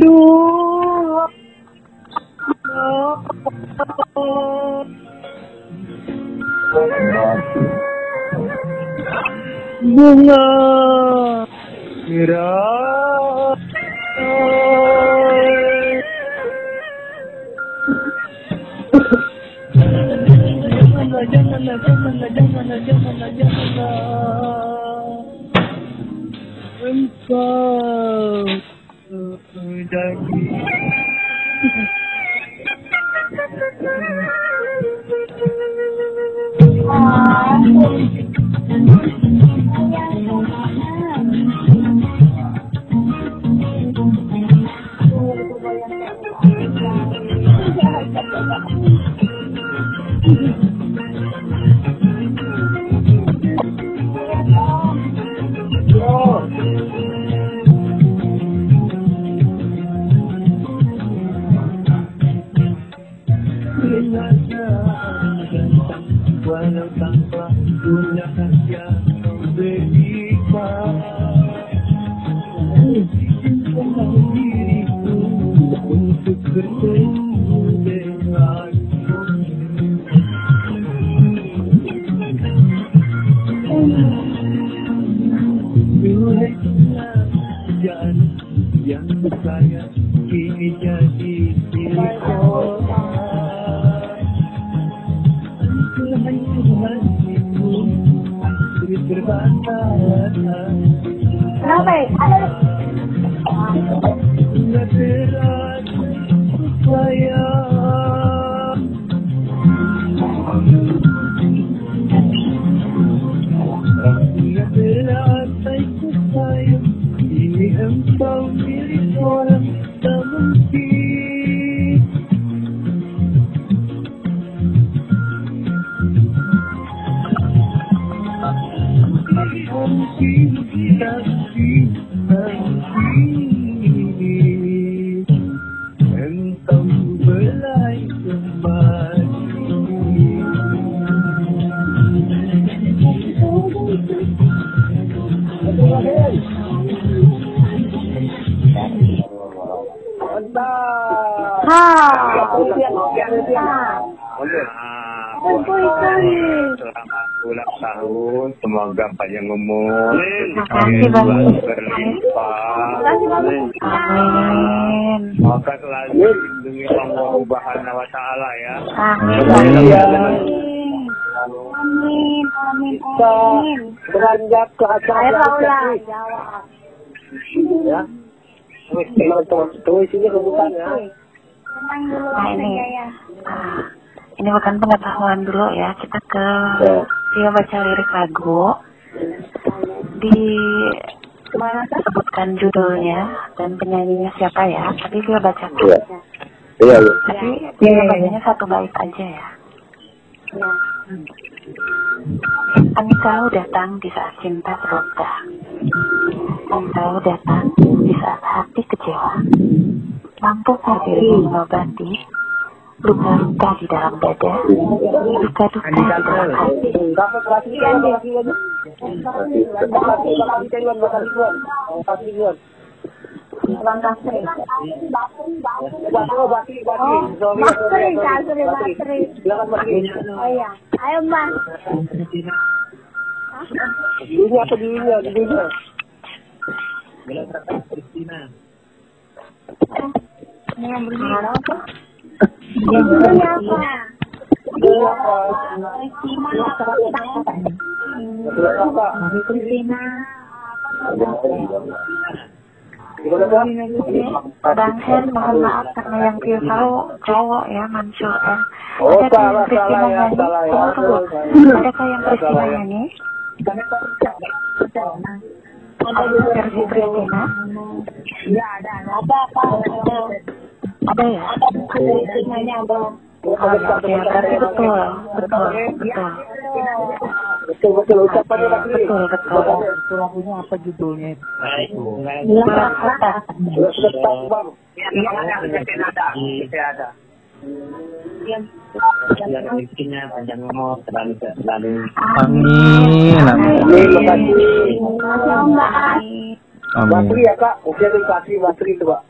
Dua. Bunga merah. Janganlah, janganlah, janganlah. Engkau jadi ulang tahun, semoga panjang umur, berlimpah. Semoga selalu dilindungi Allah Subhanahu wa taala ya. Amin. Amin. Amin. Amin. Beranjak ke acara jawab. ya. Teman-teman, tunggu isinya kebukaan ya. Tenang dulu, Nah, ini. Bukan pengetahuan dulu ya. Kita ke Ya. dia baca lirik lagu. Di sih? sebutkan judulnya dan penyanyinya siapa ya. Tapi dia baca Iya. Iya, iya. Tapi dia bacanya satu bait aja ya. Ya. Kami tahu datang di saat cinta terluka. Kami tahu datang di saat hati kecewa. Mampukah dirimu mengobati luka-luka di dalam dada, luka-luka di dalam hati. Ayo? Apa? Bang Hen, mohon maaf karena yang dia tahu cowok ya, Mansur ya. Oh, yang Kristina salah ya, salah ya. Tunggu, tunggu. Adakah yang Kristina Salah ya. nyanyi? Versi Kristina? Ya, ada. Ada apa? apa ya stigmanya apa betul betul betul betul betul ucapannya lagi betul betul amin amin apa judulnya itu amin amin amin amin amin amin amin amin amin amin Amin. Amin. Amin. Batri ya kak, oke terima kasih Batri itu pak.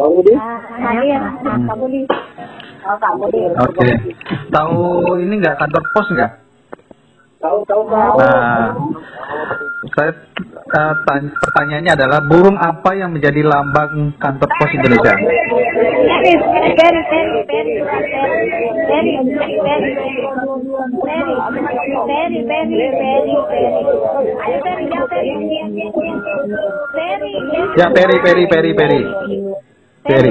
Bang Budi. Ya, Kak Budi. Oh, Kak Budi. Oke. Tahu ini nggak kantor pos nggak? Tahu tahu tahu. Nah, saya eh, tanya, pertanyaannya adalah burung apa yang menjadi lambang kantor pos Indonesia? Peri, peri, peri, peri, peri, சரி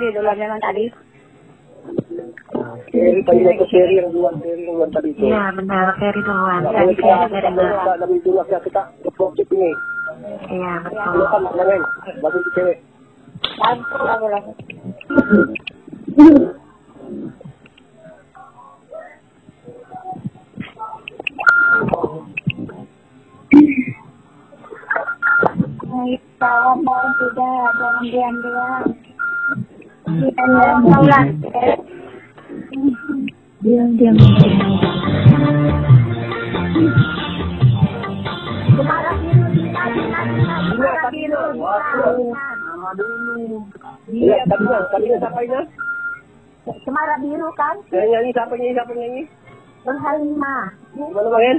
ya duluan memang tadi. Tadi itu itu. Iya benar, Ferry duluan. Iya, ferry. Lebih dulu kita kita ini. Iya betul. Lu kan nanyain, bagi cewek. Lah jangan diam-diam diam diam biru kan? Saya nyanyi, siapa nyanyi, siapa nyanyi? Berhalima. Mana bagian?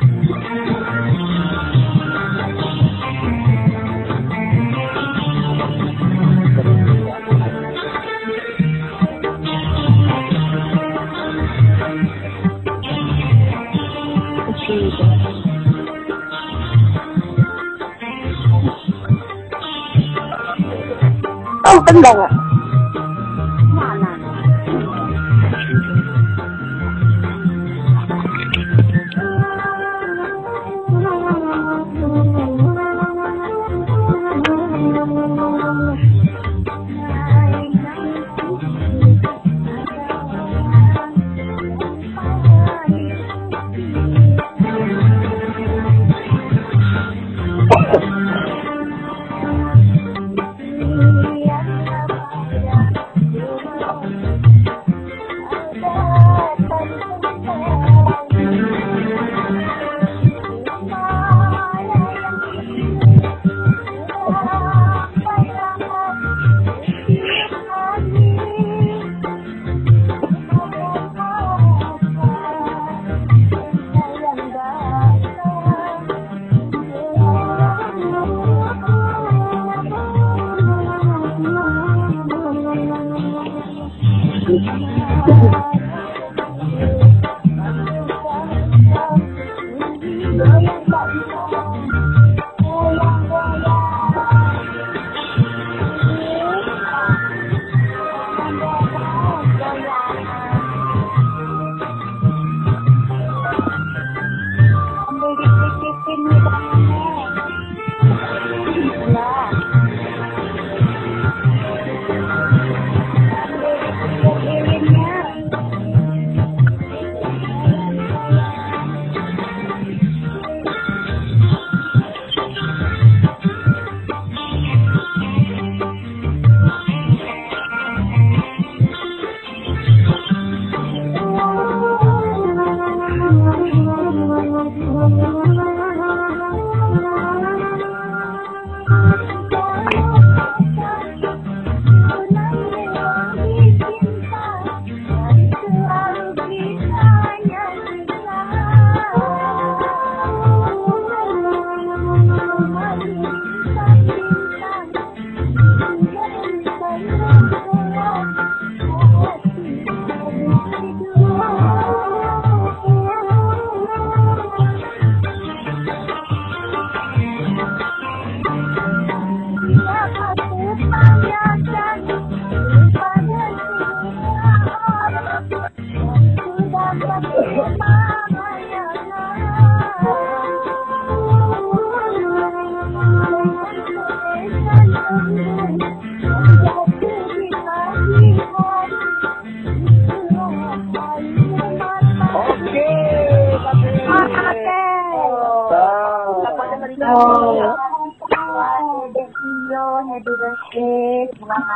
是什么？哦，真的。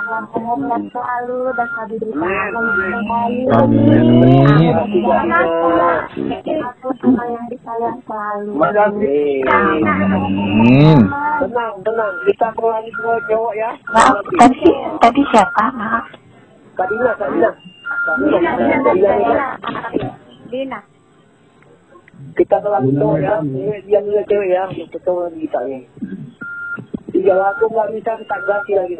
Sehat selalu dan selalu kembali. Amin. Aku sama yang disayang selalu. Amin. Tenang, tenang. Kita lagi semua cowok ya. Maaf, tadi, tadi siapa? Maaf. Dina. Kita lagi cowok ya. Dia dulu cewek ya. Lagi kita nih. Tiga lagu nggak bisa kita ganti lagi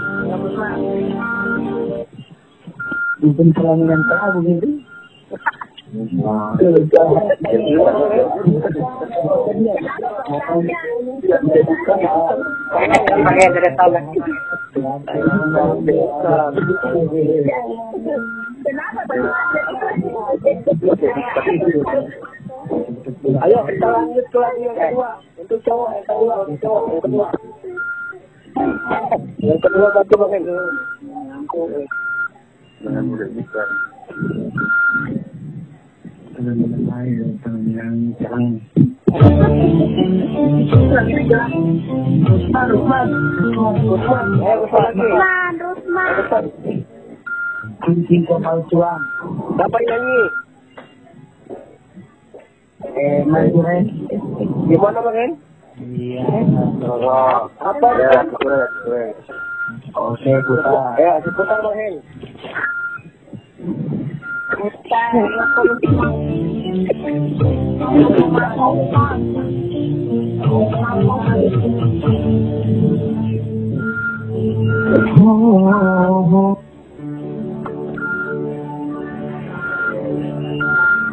Mungkin pelanggan tahu gitu. Pakai. Ayo kita lanjut ke lagu yang kedua. Untuk cowok yang kedua, untuk cowok yang kedua. Yang kedua satu pakai. Ayo kita lagi. Rusman, Rusman. Rusman, Kuncing kapal cuang. Siapa yang nyanyi? Eh, Manjuren. Gimana Bang Iya. Apa ya? Oke, putar. Ya, seputar Bang. Oh,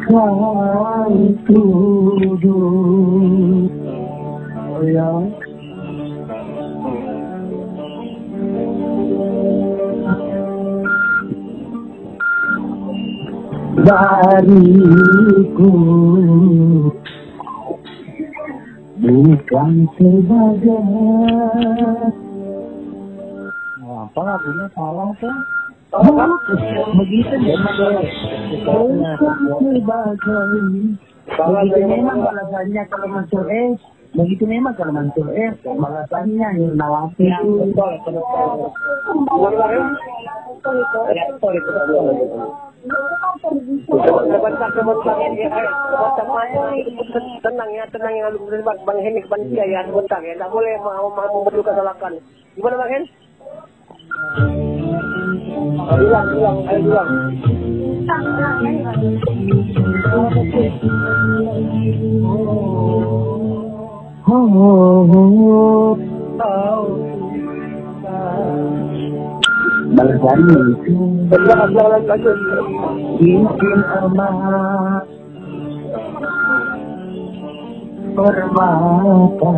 kau tuduh Oh ya Dariku Bukan sebagai apa lagunya salah kan? Oh, begitu memang Salah begitu memang. memang balasannya kalau masuk S begitu memang kalau masuk S balasannya Bang Hen? Reaktor itu. Bang. Tenang ya, tenang ya. Bang Bang Hen ke panitia ya. Sebentar ya. Tak boleh mau mau membuat kesalahan. Gimana Bang Hen? Bilang, bilang, ayo bilang. balasannya bilang lagi, lagi. emas permata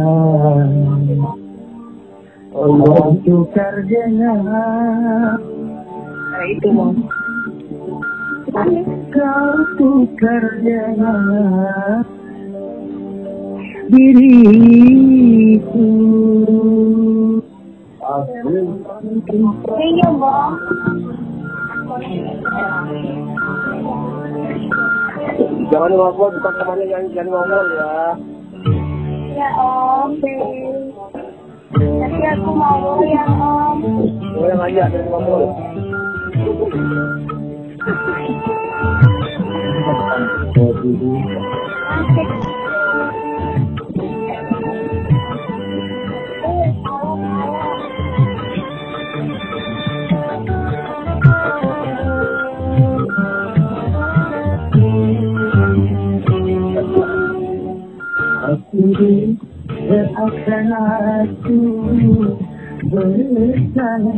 Allah tukar dengan Nah, itu mau. kau tukar dengan diriku Iya, Bang. Jangan ngobrol, bukan temannya yang jangan ngobrol ya. Ya, Om. Nanti aku mau ya, Om. Boleh ngajak jangan ngobrol. Seakan aku bersama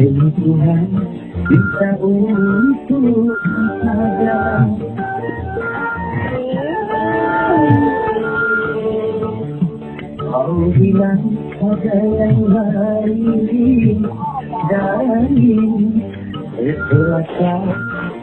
Ini Tuhan bisa untuk ada bilang ada yang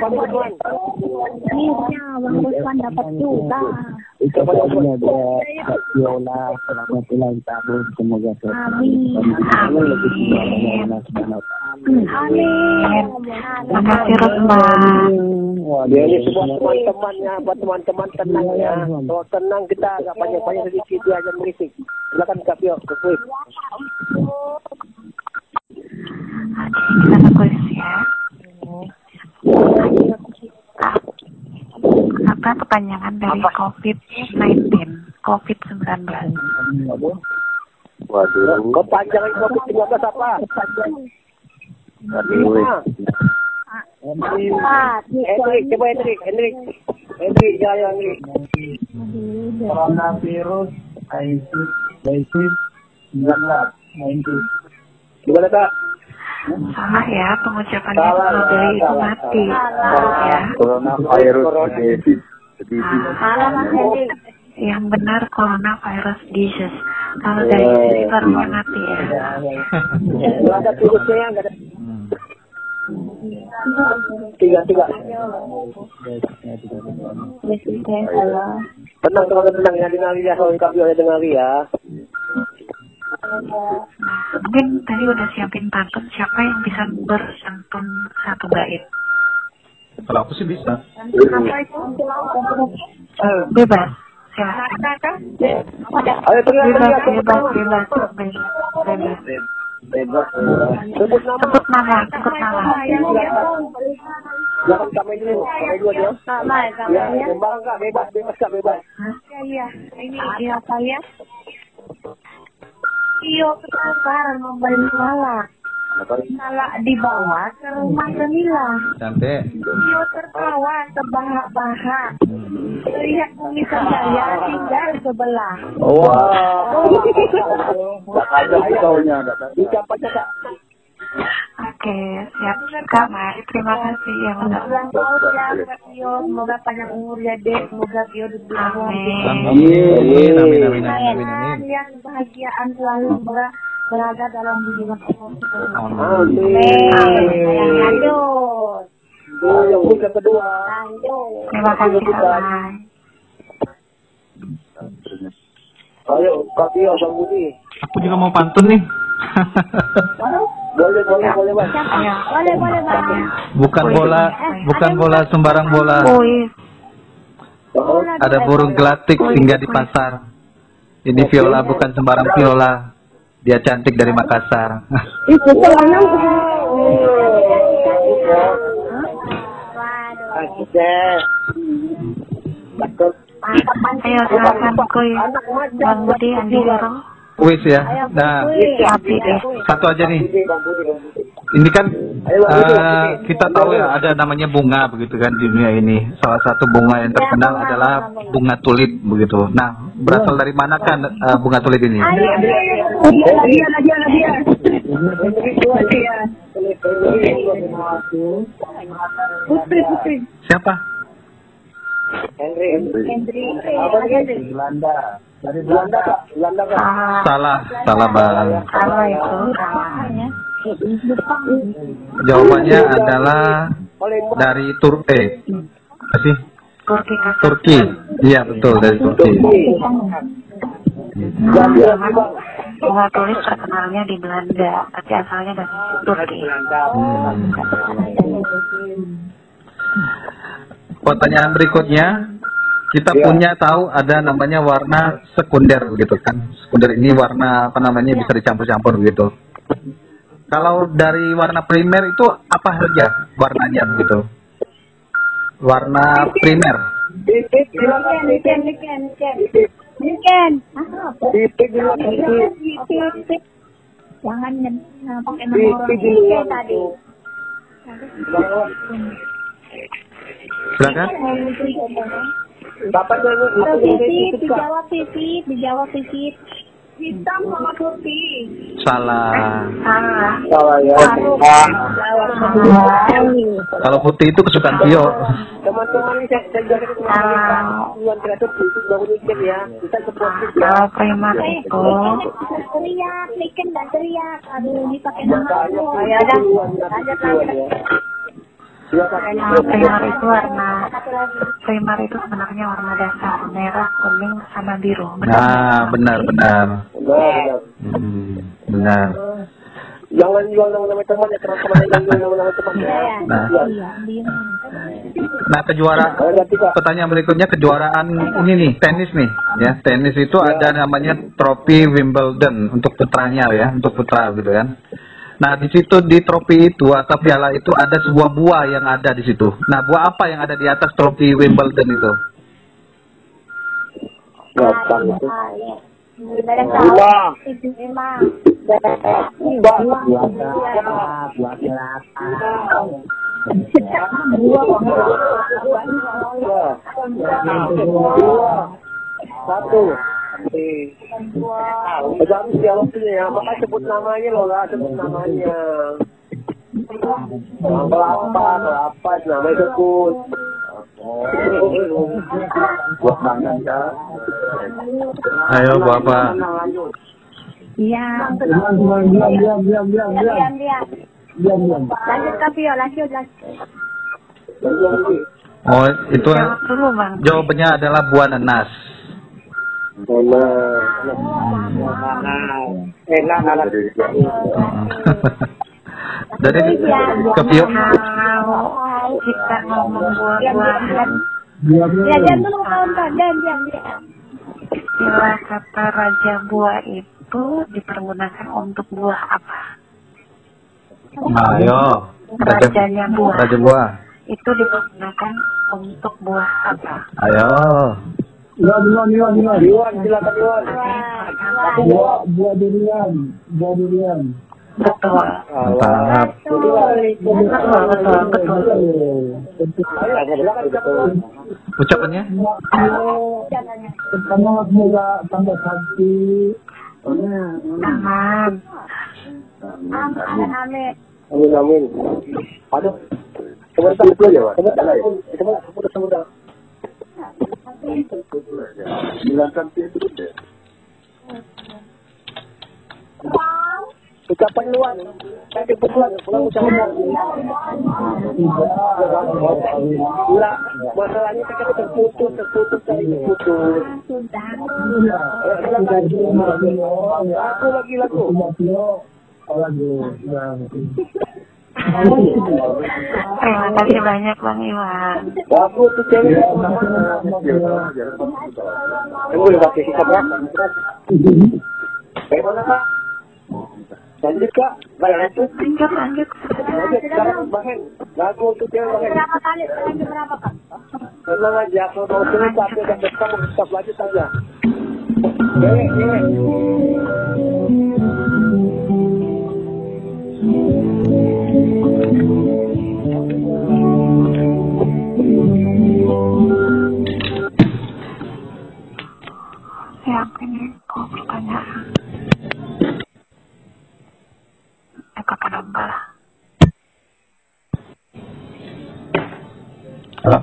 Teman. Akhirnya Bang Rusman dapat juga. Ucapannya buat Kak Viola selamat ulang tahun semoga Amin. Amin. Amin. Makasih Rosman. Ya ini semua teman-temannya, buat teman-teman tenang ya. Kalau tenang kita agak panjang-panjang sedikit dia aja berisik. Silakan Kak ke kuis. Oke, kita ke kuis ya. Apa kepanjangan dari COVID-19? COVID-19. Waduh. Kepanjangan COVID-19 apa? Empat. Hendrik, coba Hendrik, Hendrik. Hendrik, ya, Hendrik. Coronavirus ISIS ISIS 19 Gimana Kak? Salah ya, pengucapannya Salah, kalau dari itu mati. salah. Ya. Coronavirus disease. Disease. Salah Mas Hendy. Yang benar coronavirus disease. Kalau dari itu itu artinya mati ya. Ada virusnya, ada. Tiga, tiga. Tenang, tenang, tenang. Ya, dengar ya. Kalau Pio ya dengar ya. Mungkin tadi udah siapin pantun siapa yang bisa bersantun satu bait. Kalau aku sih bisa. Apa itu? Bebas. Silakan. Dengar Bebas, ya. bebas, bebas, bebas. Bebas. Sebut nama. Sebut nama, sebut nama. Jangan kami dulu. Kami dua dia. Sama ya, sama bebas Kak, bebas, bebas Kak, bebas. Iya, ini saya. Iyo ketukar membeli malak. Malak dibawa ke rumah Jamila. Cantik. Iyo tertawa terbahak-bahak. Lihat kumisan saya tinggal sebelah. Wah. Ada kau-nya. Ucapannya Kak. Oke, siap. Kak Mari, terima kasih ya. Semoga panjang umur ya dek. Semoga diberi Amin. Amin. Amin. Amin. Amin. Amin. Amin. yang kebahagiaan selalu ber- berada dalam diri Allah. Amin. Lanjut. Kedua. Lanjut. Terima kasih Kak. Ayo, Kak Budi. Aku juga mau pantun nih. Boleh, boleh, boleh, Bang. Ayo. Boleh, boleh, Bang. bukan bola, bukan bola sembarang bola. Kuis. Ada burung gelatik singgah di pasar. Ini viola bukan sembarang viola. Dia cantik dari Makassar. Itu. Asyik. Cakep. Ayo silakan kuis. Bang Budi, Andi Hero. Kuis ya. Nah, Api deh. satu aja nih. Ini kan. Eh, kita tahu ya ada namanya bunga begitu kan di dunia ini. Salah satu bunga yang terkenal bunga, adalah bunga, tulip begitu. Nah, berasal dari mana kan eh, bunga tulip ini? Putri, Putri. Siapa? Henry. Hendri. Apa lagi? Hendri. Belanda. Dari Belanda, Belanda. Kak. Belanda, Kak. Salah. Salah, salah bang. Salah itu. Jawabannya adalah dari Tur eh apa sih? Turki. Turki. Iya betul dari Turki. Jadi, lagi, Bang. Bunga tulip terkenalnya di Belanda, tapi asalnya dari Turki. Hmm. Pertanyaan berikutnya, kita Ya. punya tahu ada namanya warna sekunder gitu kan. Sekunder ini warna apa namanya bisa dicampur-campur gitu. Kalau dari warna primer itu apa saja warnanya gitu? Warna primer. Niken. Niken. Jangan nah, pakai nama orang tadi. Silakan. Bapak titik, Kak. dijawab titik, dijawab titik. Hitam sama putih. Salah. Salah. Salah ya. Kalau putih itu kesukaan Tio. Teman-teman ini saya saya teman-teman kreatif itu bangun weekend ya. Kita support ya. Kalau primer Eh, itu teriak, Niken dan teriak. Aduh, dipakai nama Makanya aku. saya Ya udah, Tuan kalau primer itu warna primer itu sebenarnya warna dasar merah, kuning, sama biru. Nah, benar benar. Benar, benar. Hmm, benar. Jangan jual nama-nama teman ya, teman-teman yang jual nama-nama teman ya. Iya, Nah. iya. Nah, kejuaraan Kak. pertanyaan berikutnya kejuaraan ini nih, tenis nih, ya. Tenis itu ada namanya trofi Wimbledon untuk putranya ya, untuk putra gitu kan. Nah, di situ di trofi itu atau piala itu ada sebuah buah yang ada di situ. Nah, buah apa yang ada di atas trofi Wimbledon itu? Satu. Udah habis ya waktunya ya. Maka sebut namanya loh lah, sebut namanya. Kelapa, kelapa, namanya sebut. Buat makan ya. Ayo, apa? Iya. Diam, diam, diam, diam, diam, diam, diam. Diam. Lanjut ke Pio, lanjut, lanjut. Oh, itu jawabannya adalah buah nanas. Enak, enak. Jadi ke Pio, Kalau kita ngomong buah-buahan, Diam, diam. Ya, diam dulu diam, diam. istilah kata raja buah itu dipergunakan untuk buah apa? ayo. Raja, Rajanya buah raja buah. itu dipergunakan untuk buah apa? Ayo. Diam, diam, diam. Iwan, silakan Iwan. Buah, buah durian. Buah durian. Betul. Mantap. Betul, betul, betul. Ucapannya? Pertama semoga tambah sakti. Aman. Amin, amin. Amin, amin. Aduh. Sebentar, sebentar. Sebentar, sebentar, sebentar, sebentar. Ucapan luar. Kebetulan pulang masalahnya kan terputus, terputus. Sudah. Aku lagi lagu. Terima kasih banyak Bang Iwan. Aku tuh cewek. Kamu udah pakai sikap ya? Bagaimana kak? Lanjut kak? Baik lanjut. Lanjut, lanjut. Lanjut sekarang Bahen. Lagu untuk cewek Bahen. Berapa kali? Lanjut berapa, Kak? Tenang aja, kalau mau sulit tapi udah dekat, tetap lanjut aja. Cewek, cewek. Yakin itu pertanyaan. Eko penambah. Halo.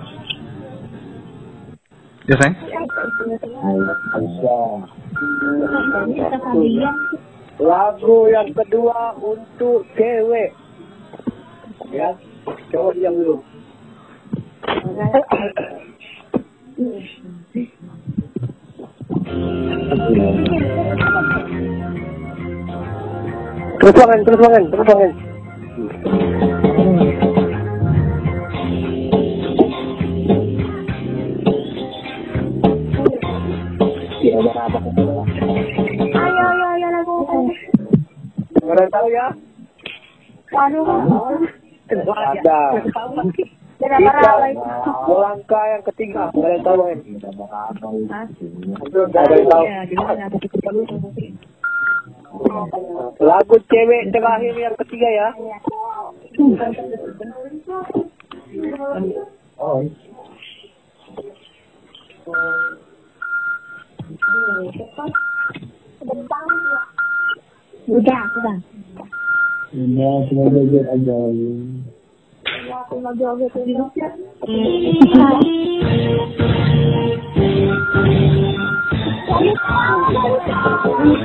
Ya sayang. Lagu yang kedua untuk cewek. Ya, coba diam dulu. Terus bangun, terus bangun, terus ayo, ayo, lagu. Ada yang tahu ya? Aduh. Ada. Melangkah yang ketiga. Nggak ada yang tahu? Nggak ada yang tahu. Lagu cewek terakhir yang ketiga ya. Sudah, sudah. Ini cuma belajar aja. Aku mau jawab itu dulu.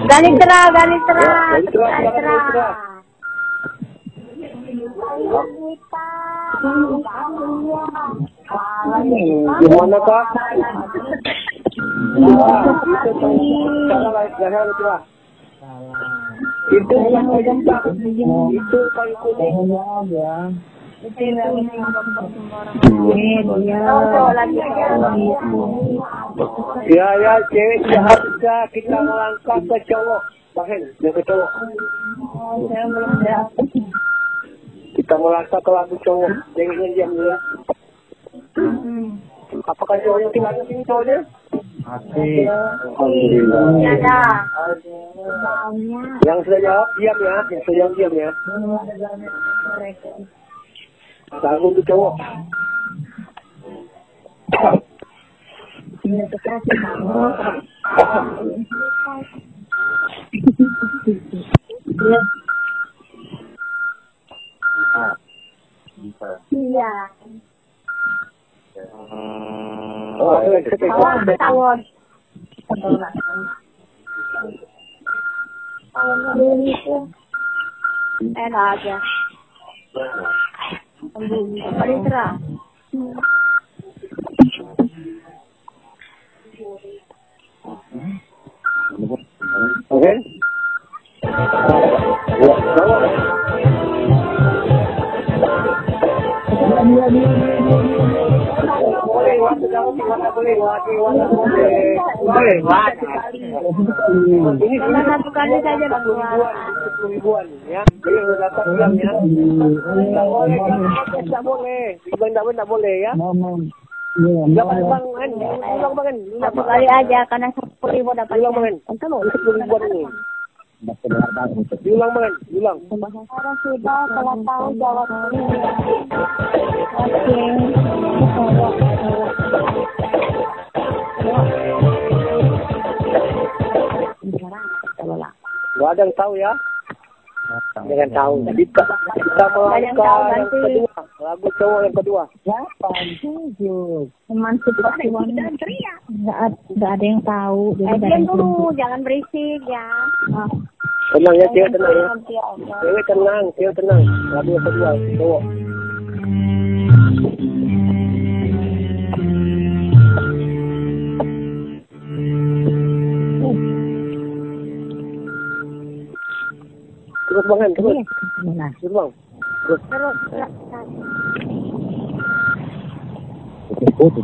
Galitra, Galitra, Ya, Galitra, silakan, Galitra. Gimana kak? Salah, itu lah. Itu bukan kayu jembak. Itu kayu kuning. Ya ya cewek seharusnya kita melangkah ke cowok. Bahkan yang ke cowok. Kita melangkah ke lagu cowok. Jangan diam ya. Apakah cowoknya tidak ada sini cowoknya? Asik. Ada. Yang sudah jawab diam ya. Yang sudah jawab diam ya. Lagu untuk cowok. Iya. Oh, ketiga. Tawon, tawon. Tawon itu enak aja. Galitra. Oke. Ya, cowok. Boleh, waktu kamu di mana boleh, waktu mana boleh. Boleh, waktu. Ini Cuma satu kali saja sepuluh berdua. ribuan, sepuluh ribuan, ya. Jadi udah datang jam ya. Tidak boleh, tidak boleh. Tidak tidak tidak boleh ya. Momen. Iya, Tidak bang, momen. bang, kan? Ulang bang, kan? Satu kali aja karena sepuluh ribu dapatnya. Ulang bang, kan? Sepuluh ribuan ini. Diulang diulang. Orang sudah kalau tahu jawab ini. Oke. Gak ada yang tahu ya. Jangan tahu. Kita, kita melangkah yang nanti. kedua. Lagu cowok yang kedua. Delapan, tujuh. Teman ad- nggak ada yang tahu. Eh, Jadi diam dulu, jangan berisik ya. Tenang ya, cewek tenang ya. Cewek tenang, cewek tenang. Lagu yang kedua, cowok. Terus bang, Hen, terus. Terus bang. Terus. Terus, Itu itu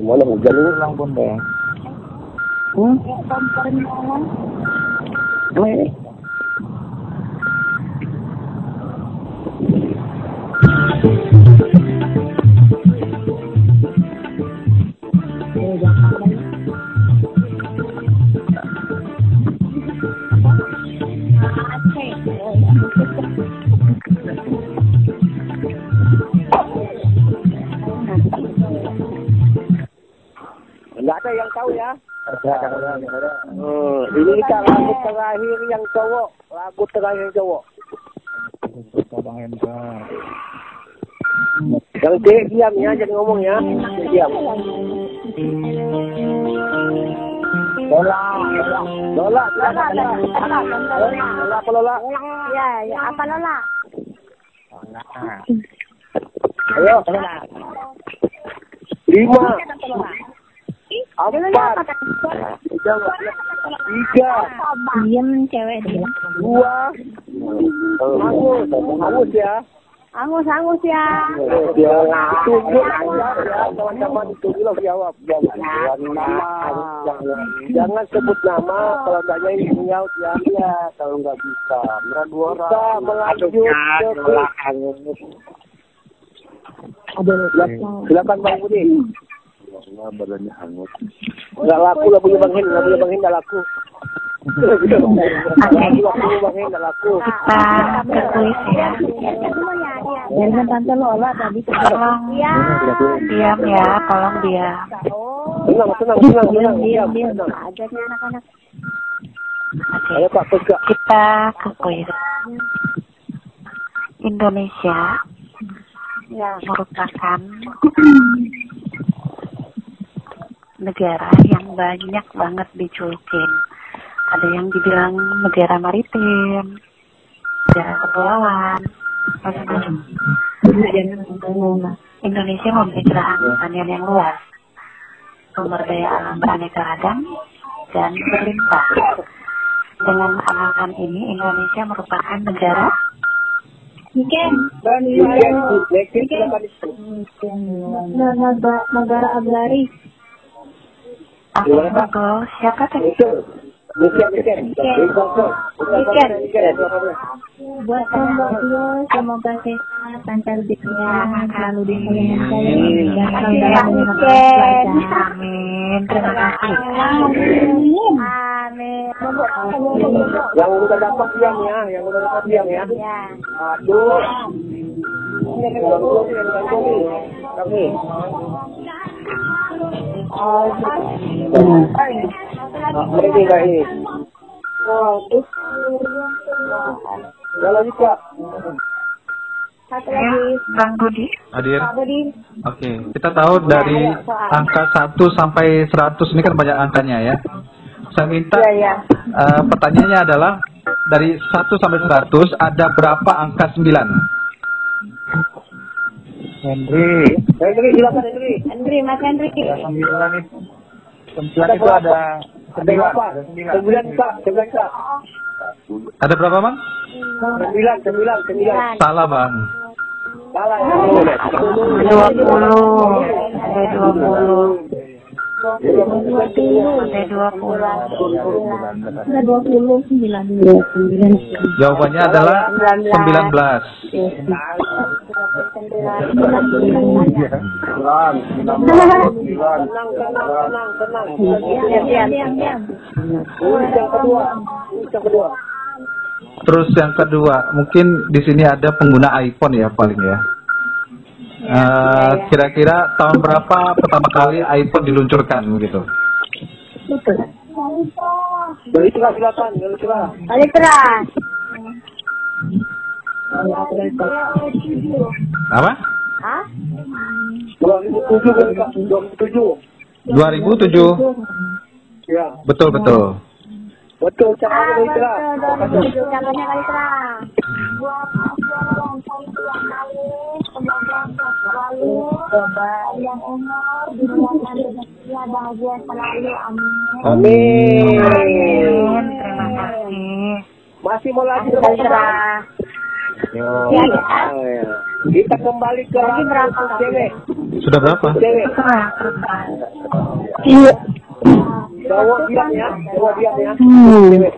itu itu kan ada. Gimana hujan ini? Pulang pun deh. Ada yang tahu ya? Hmm, ini kita lagu terakhir yang cowok, lagu terakhir yang cowok. Yang D diam ya, jangan ngomong ya. Diam. Lola, Lola, silakan. Lola, Lola, apa Lola? Ya, ya. Apa Lola? Ayo. Lima, empat, tiga, Diam cewek dia. dua, angus, angus ya. Angus, angus ya. Ya, teman-teman tunjuklah jawab. Jangan sebut nama, kalau tanya ini ya. Iya, kalau nggak bisa. Bisa melanjut ke Silakan Bang Budi. Badannya hangat. Nggak laku Hin, lagunya Bang Hin lagunya Bang Hin laku. Kita ke kuis ya. Biarkan tante Lola tadi Tolong Iya. diam ya, tolong diam. Tenang, tenang, tenang, tenang, diam, diam, diam. tenang. ada nih anak-anak. Oke, Ayo Pak Puska. kita ke kuis. Indonesia Ya. merupakan negara yang banyak banget dijulukin. Ada yang dibilang negara maritim, negara kepulauan. Indonesia memiliki lahan pertanian yang luas, sumber daya alam beraneka ragam, dan berlimpah. Dengan alasan ini, Indonesia merupakan negara. Negara, negara Agraris. Apa siapa tadi? Buat Mbak semoga sehat, lancar rezekinya, selalu Amin. Amin. Terima kasih. Amin. Amin. Yang udah dapat diam ya, yang udah dapat diam ya. Ya. Aduh. Kami. Ini enggak ini. Ya lagi Pak. Satu Ya, lagi. Bang Budi. Hadir. Pak Budi. Oke, kita tahu dari angka 1 sampai 100 ini kan banyak angkanya ya. Saya minta ya. eh, pertanyaannya adalah dari 1 sampai 100 ada berapa angka 9? Henry, Hendri silakan Hendri. Andri, Mas Andri. sembilan itu, sembilan itu ada Ada berapa? Sembilan Kak, sembilan Kak. Ada berapa, Bang? Sembilan, sembilan, sembilan. Salah, Bang. Salah. 20. Ada 20. Ada 20. Ada 29. Jawabannya adalah 19. Tenang, tenang, tenang, tenang. Diam, diam, diam, diam. Urus yang kedua. Urus yang kedua. Terus yang kedua, mungkin di sini ada pengguna iPhone ya paling ya. Eh, Kira-kira tahun berapa pertama kali iPhone diluncurkan begitu? Beli cerah silakan, beli cerah. Balik keras. Apa? Hah? 2007 beli Kak, 2007. 2007. Ya, Betul betul. Betul Ah, caranya beli cerah. betul. Betul. Contohnya kali keras. Amin. Amin. Terima kasih. Masih mau lagi Kali. Ya, Kita kembali ke Lagi berapa? cewek. Sudah berapa? Cewek. Iya. Cowok diam ya, cowok diam ya. Cewek.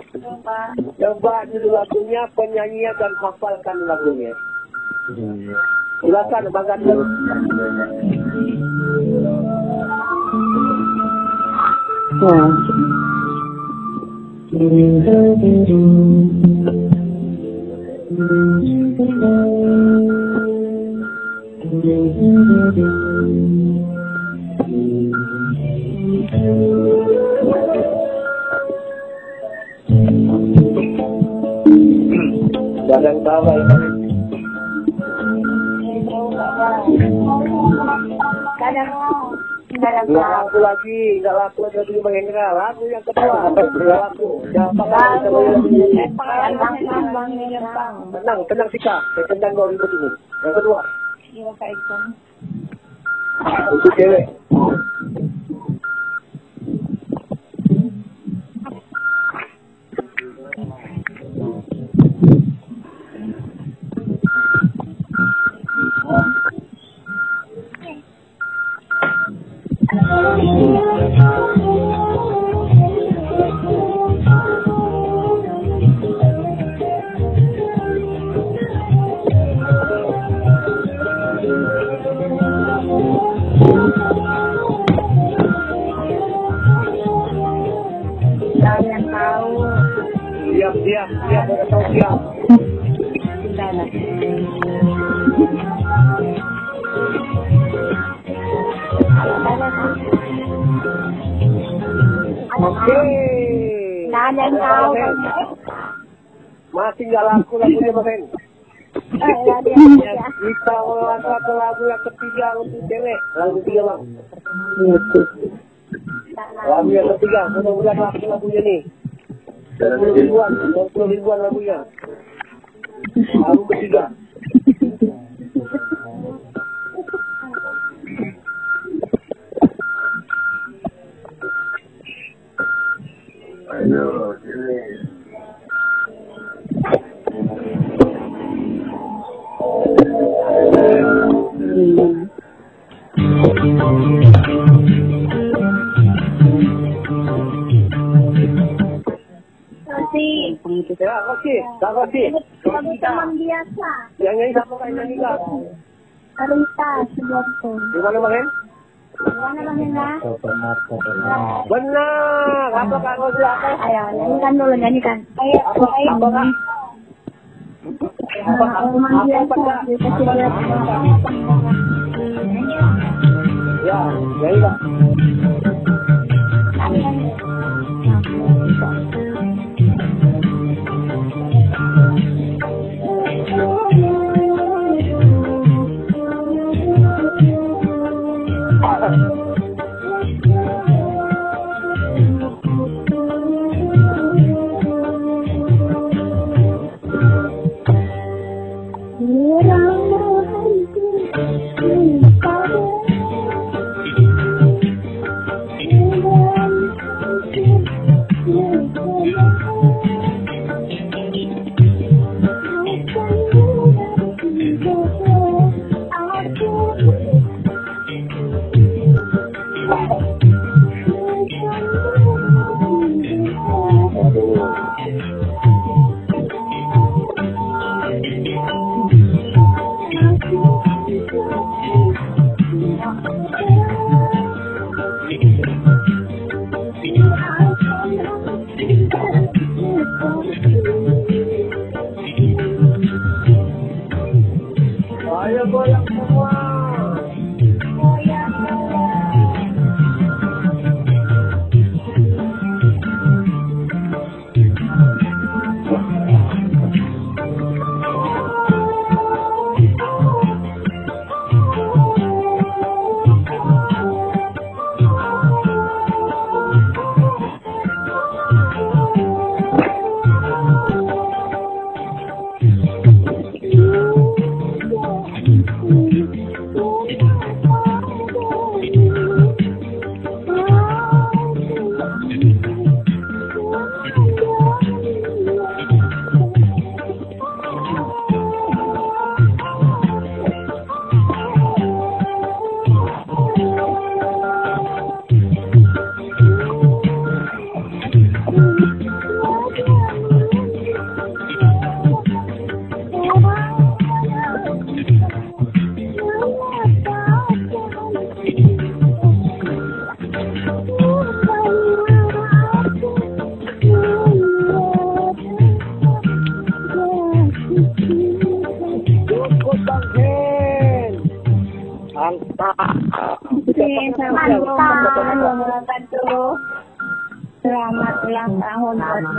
Coba judul lagunya, penyanyinya dan hafalkan lagunya. Silakan Bang Gatot. Jangan ya. Nggak laku lagi, nggak laku yang kedua. Tenang, tenang Sika. Saya tendang kau ribut ini. Yang kedua, itu cewek. Kalian tahu Diam, diam, tahu kan? Masih nggak laku lagunya Bang Hen. Eh, nggak ada yang tahu ya. Kita melangkah ke lagu yang ketiga untuk cewek. Lagu ketiga bang. Lagu yang ketiga, mudah-mudahan laku lagunya nih. 20 ribuan, 20 ribuan lagunya. Lagu ketiga. Ya, kasih, tak kasih. kamu teman biasa. Yang nyanyi siapa kan nyanyi kak? Rita Sudarto. Di mana bang Hen? Mana bang? Benar. Apa kak siapa? Ayo, nyanyikan dulu, nyanyikan. Ayo, Apa apa kak? Apa apa kak? Ya, nyanyi kak.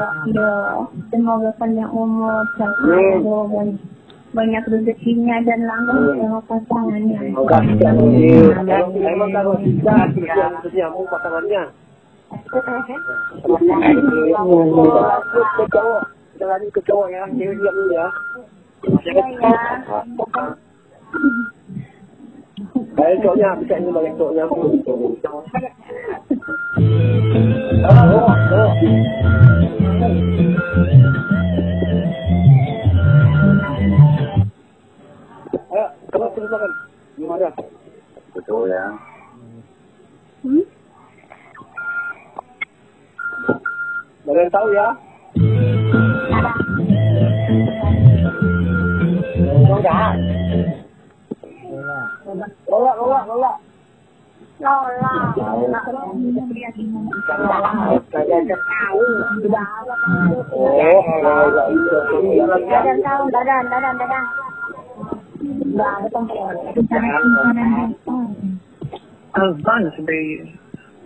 Dokyo. Semoga panjang umur, sehat, banyak rezekinya dan langsung sama pasangannya. Emang kalau pasangannya. cowok, ke ya, cewek diam dulu ya. Iya ya. Balik cowoknya, bisa ini balik cowoknya. Ayo, terus terus makan. Gimana? Betul ya. Tahu ya? Enggak. Lola,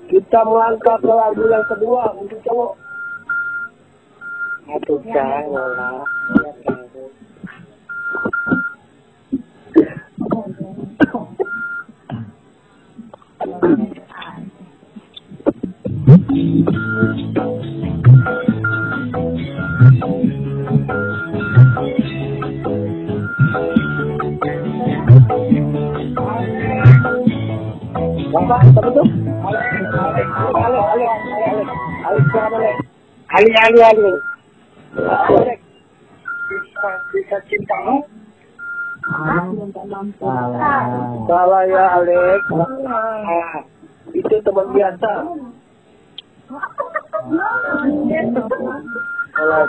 Kita melangkah ke lagu yang kedua untuk cowok. Aduh, kan, Lola. Apa? Apa ale, ale, ale. Ale, siapa ale? Ali, Ali, Ali. Bisa? Salah ya, Alex. Ah, itu teman biasa. Salah,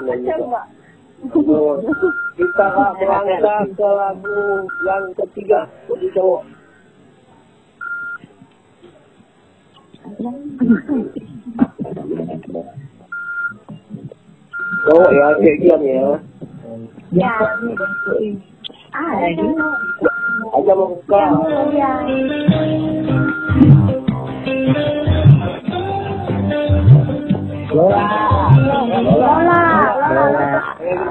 Kita akan melangkah ke lagu yang ketiga untuk cowok. Cowok ya, kayak diam ya. Ya. Ah, lagi. Aja mau buka. Ya. Lola. Lola.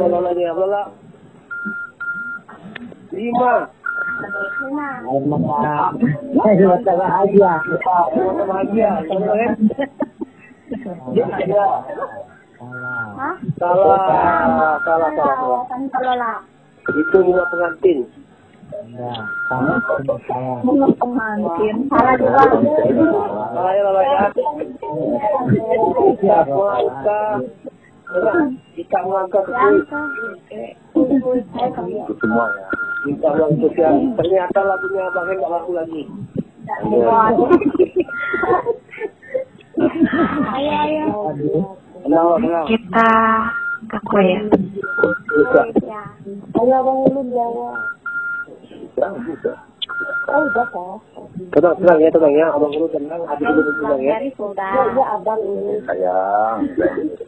Lola Lola? Lima. sama aja. Sama aja, sama? Salah, salah, salah, salah. Itu bunga pengantin. Bunga pengantin. Salah juga. Salah ya, ya. Kita Itu semua ya. kita ternyata lagunya Bang Hen nggak laku lagi. Ayo, ayo. Kita ke kuis. Ya. Ayo Bang Ulun jawab. Oh, udah kok. Tenang, tenang ya, tenang ya. Abang dulu tenang, adik dulu tenang ya. Dari sudah. Ya, abang ini. Sayang.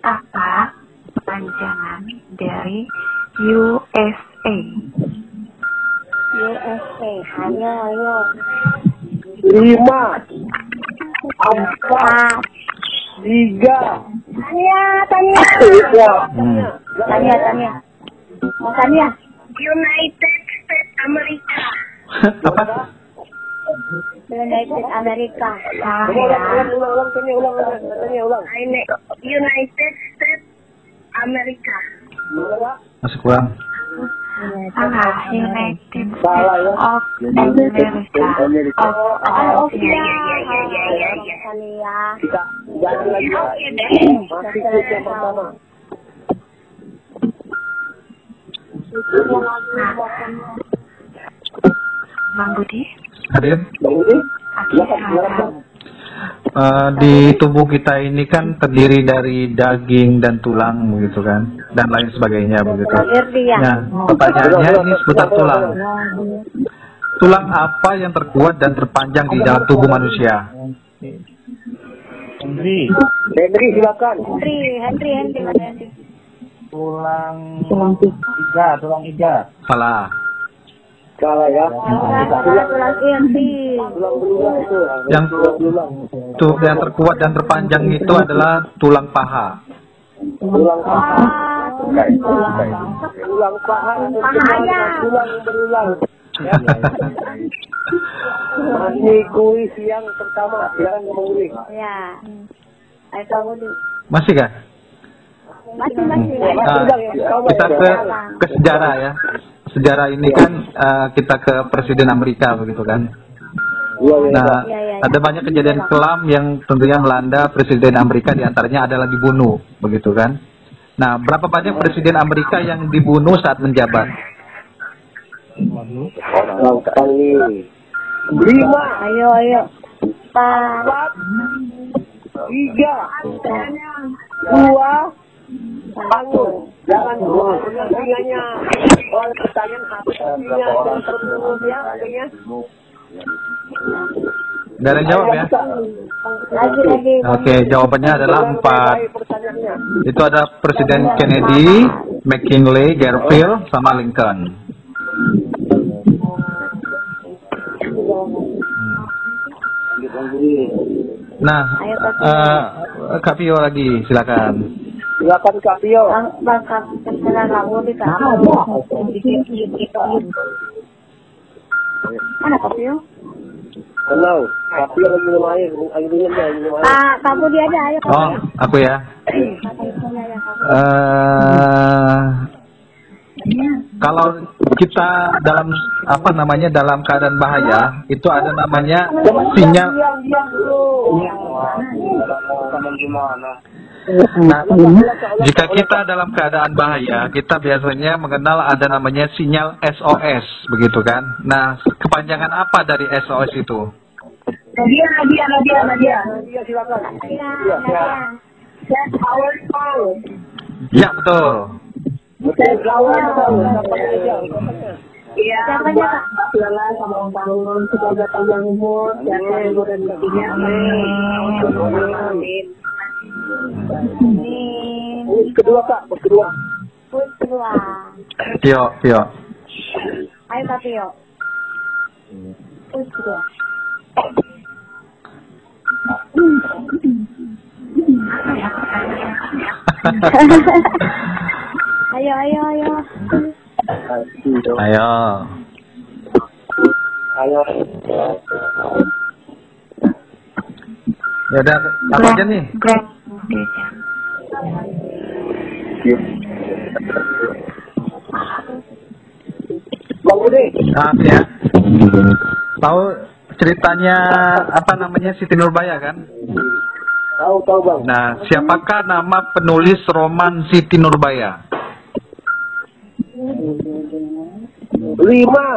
Apa panjangan dari USA? USA. Ayo, ayo. Lima, empat, tiga. Tanya, tanya. Ya. Hmm. Tanya, tanya. Mau tanya? United States America. Apa? United America. Salah Ulang, ya. ulang, ulang, ulang, tanya ulang, tanya ulang. United States America. Gimana? Masih kurang. Salah. United Salah ya. of America. Of Oh, oke. America. ya, ya, ya, ya. Kali ya. Kita ganti lagi ya. Oke deh. Masih yang pertama. Bang Budi, Hadir. Bang Budi? Eh, di tubuh kita ini kan terdiri dari daging dan tulang begitu kan dan lain sebagainya begitu. Nah, pertanyaannya ini seputar tulang. Tulang apa yang terkuat dan terpanjang di dalam tubuh manusia? Henry, Henry, silakan. Henry, Henry, Henry, Henry? tulang tulang tiga, tulang tiga. Salah. Salah ya. Tulang inti. Tulang belulang itu. Yang Tulang belulang. tuh yang terkuat dan terpanjang itu adalah tulang paha. Tulang paha. Ah, Tulang paha. Pahanya. Tulang berulang. Ya. Masih kuis yang pertama. Jangan mengulik. Ya. Ayo kamu di. Masih kah? Masih masih. Nah, kita ke ke sejarah ya. Sejarah ini kan eh, kita ke Presiden Amerika begitu kan. Iya, iya. Nah, Iya, ada banyak kejadian kelam yang tentunya melanda Presiden Amerika di antaranya adalah dibunuh begitu kan. Nah, berapa banyak Presiden Amerika yang dibunuh saat menjabat? Kali. Lima. Ayo ayo. Empat. Tiga. Dua. Bangun. Jangan dua. Punya telinganya. Kalau pertanyaan habis ya. yang jawab ya? Lagi lagi. Oke, jawabannya adalah empat. Itu ada Presiden Kennedy, McKinley, Garfield, sama Lincoln. Nah, Ayo, Kak Pio. eh, Kak Pio lagi, silakan. Silakan Kak Tio. Bang bangkap terserah kamu di kamu. Mana? Tenang. Kak Tio lagi minum air. Air minum ya. Minum air. Ah, kamu dia ada ayo Oh, aku ya. Eh kalau kita dalam apa namanya dalam keadaan bahaya, itu ada namanya sinyal. Nah, jika kita dalam keadaan bahaya, kita biasanya mengenal ada namanya sinyal SOS, begitu kan? Nah, kepanjangan apa dari SOS itu? Nadia, Nadia, Nadia, Nadia. Dia silakan. Ya, Iya. ya. Set our phone. Ya, betul. Iya, Kak? Lala sama ulang tahun, semoga panjang umur, dan rezekinya. Amin. Amin. Ini kedua Kak. Kedua. kedua. Pio, Pio. Ayo Kak. Pun kedua. Ayo ayo ayo. Ayo. Ayo. Ya udah, apa aja nih? Grab. Bang Budi. Maaf ya. Tahu ceritanya apa namanya Siti Nurbaya kan? Tahu tahu Bang. Nah, siapakah nama penulis roman Siti Nurbaya? Lima.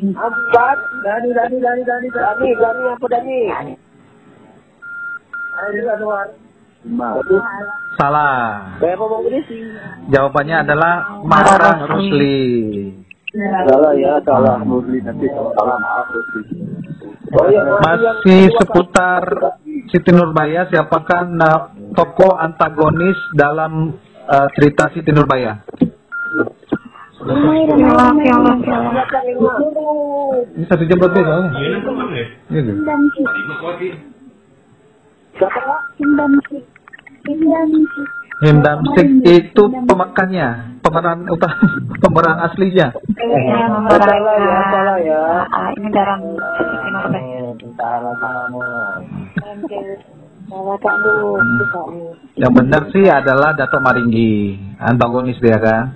Empat. Dani, Dani, Dani, Dani, Dani, Dani apa Dani? Anwar. Salah. Jawabannya adalah Marah Rusli. Salah ya, salah. Murli nanti salah maaf Oh iya, Masih seputar Siti Nurbaya, siapakah tokoh antagonis dalam eh, cerita Siti Nurbaya? Ini satu jam lebih soalnya. Iya, gitu. Him Damsik itu pemekannya, pemeran utama, pemeran aslinya. Salah ya, salah ya. Ah, ini dalam Nurbaya. Yang benar sih adalah Dato Maringgi, antagonis dia kan.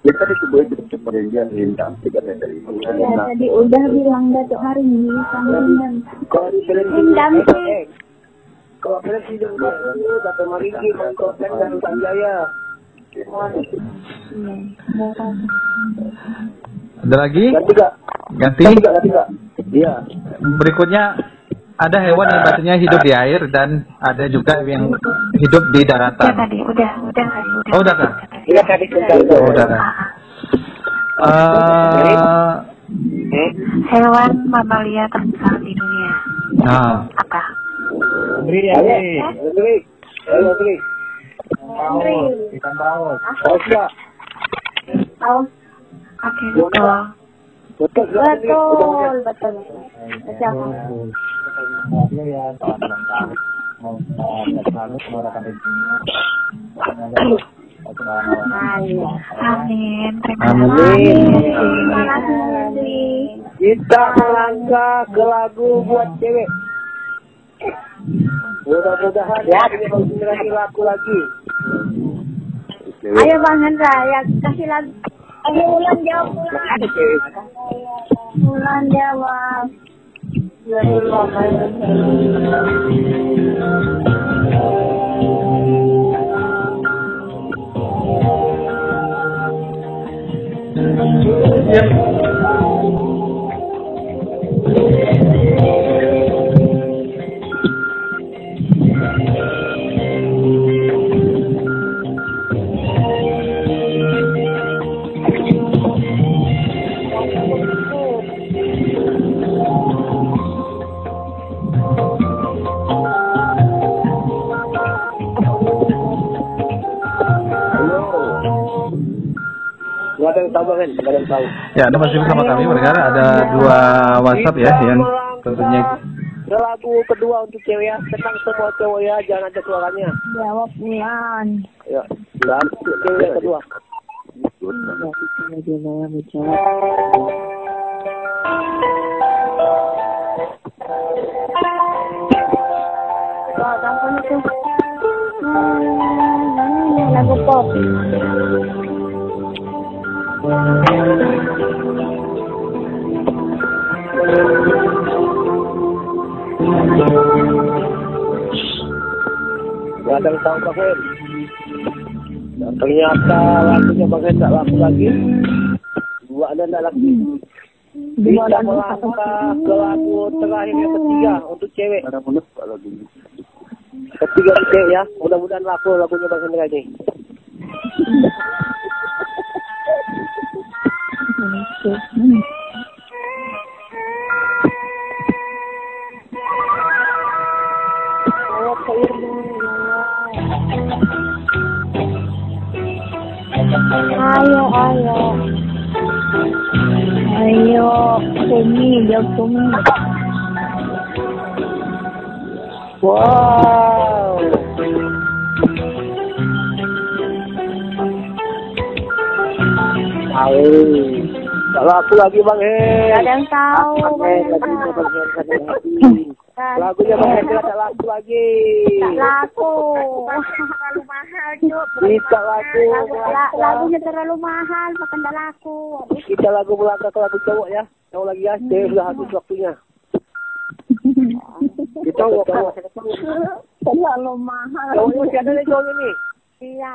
Kita disebut itu perjanjian lintang tiga meter itu. Ya, tadi udah bilang Datuk hari ini sama di Lintang sih. Kalau presiden itu kata Mariki, Mangkotek dan Sanjaya. Ada lagi? Ganti kak, Ganti. ganti kak, ganti kak. Iya. Berikutnya ada hewan yang biasanya hidup di air dan ada juga yang hidup di daratan. tadi, udah, udah udah. Oh, udah kah? Iya tadi sebentar. Oh, udah kah? Eh, Hewan mamalia terbesar di dunia. nah, Apa? Ayo, Menteri. Ayo, Menteri. Henry. Awas kak. Tahu. Oke, Google. Betul, Betul, betul. Siapa? Ayo. Amin. Terima Amin. kasih. Terima kasih, Nanti. Kita melangkah ke lagu buat cewek. Mudah-mudahan ya ini menginspirasi lagu lagi. Ayo Bang Hendra, ya kasih lagu. Ayo Ulan jawab Ulan. Ada cewek. Ulan jawab. Gak Ya, Anda masih bersama kami mendengar ada dua WhatsApp ya yang tentunya lagu kedua untuk cewek ya. Tenang semua cowok ya, jangan ada suaranya. Jawab Ulan. Ya, dan untuk cewek yang kedua. Hmm, lagu pop. Gak ada yang tahu. Dan ternyata lagunya Hen tak laku lagi. Dua ada tak laku. Kita melangkah ke lagu terakhir yang ketiga untuk cewek. Ketiga untuk cewek ya. Mudah-mudahan laku lagunya Bang Hendra ini. Jawab ke Irma. Ayo, ayo. Ayo, Sumi, jawab Sumi. Wow. Tahu. Tak laku lagi Bang Hen. Gak ada yang tahu. Lagunya Bang Hen laku. Hendra tak laku lagi. Tak laku. Terlalu mahal, Cuk. Kita laku. Lagu, la- lagunya terlalu mahal, makan tak laku. Kita lagu melangkah ke lagu cowok ya. Cowok lagi ya. Cewek sudah habis waktunya. Kita cowok. Terlalu mahal. Cowoknya masih ada nih cowoknya nih. Iya.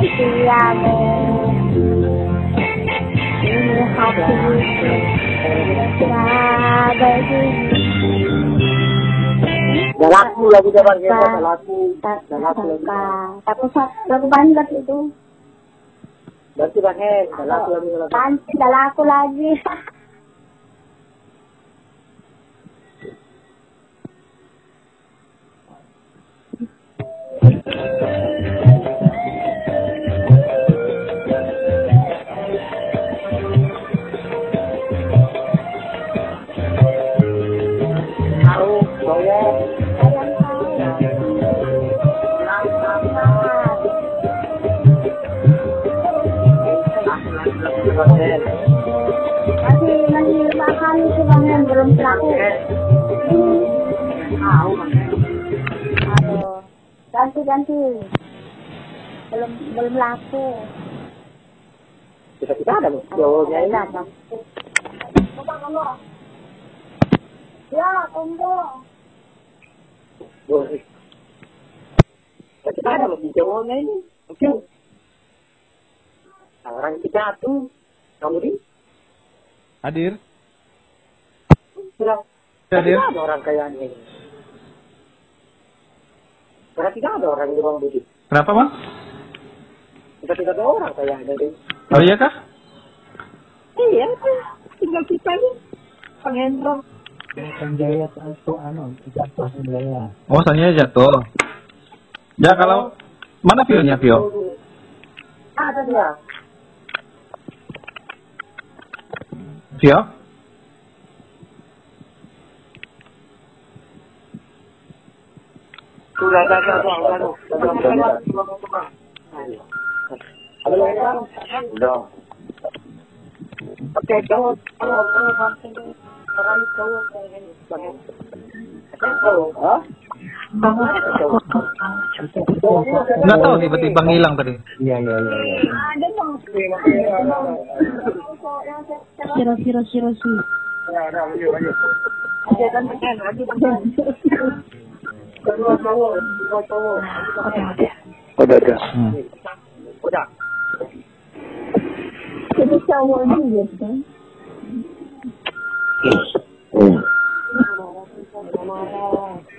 Kesiamu Ini hati laku lagu. Dah laku. Tak suka Tapi lagu banget itu Berarti Bang laku. Panci dah laku lagi Tahu. Cowok. Ayam tahu Bang Hen. Masih masih lima kali sih Bang Hen belum laku. Tahu ganti ganti. Belum belum laku. Kita kita ada Bang. Cowoknya ini. Ya, tunggu. Boleh. Kita ada Bang. Cowoknya ini. Oke. Orang kita tuh. Kamu di? hadir. Sudah. Hadir. Ada orang kayak ini. Karena tidak ada orang di Bang Budi. Kenapa, Bang? Kita tidak ada orang kayak ini. Oh iya kah? Iya, tinggal kita ini. Pengendro. Oh, Sanjaya jatuh. Ya kalau mana Vio-nya Vio? Ada dia. Vio? Sudah, sudah, sudah, sudah, sudah, sudah, sudah. Ada lagi kan? Udah. Oke, jawab. Jawab, jawab. Sekarang jawab. Jawab. Hah? Nggak tahu tiba-tiba ngilang tadi. Ada bang. Siro siro siro Udah, udah. Hmm. Udah. Jadi cowok juga kan.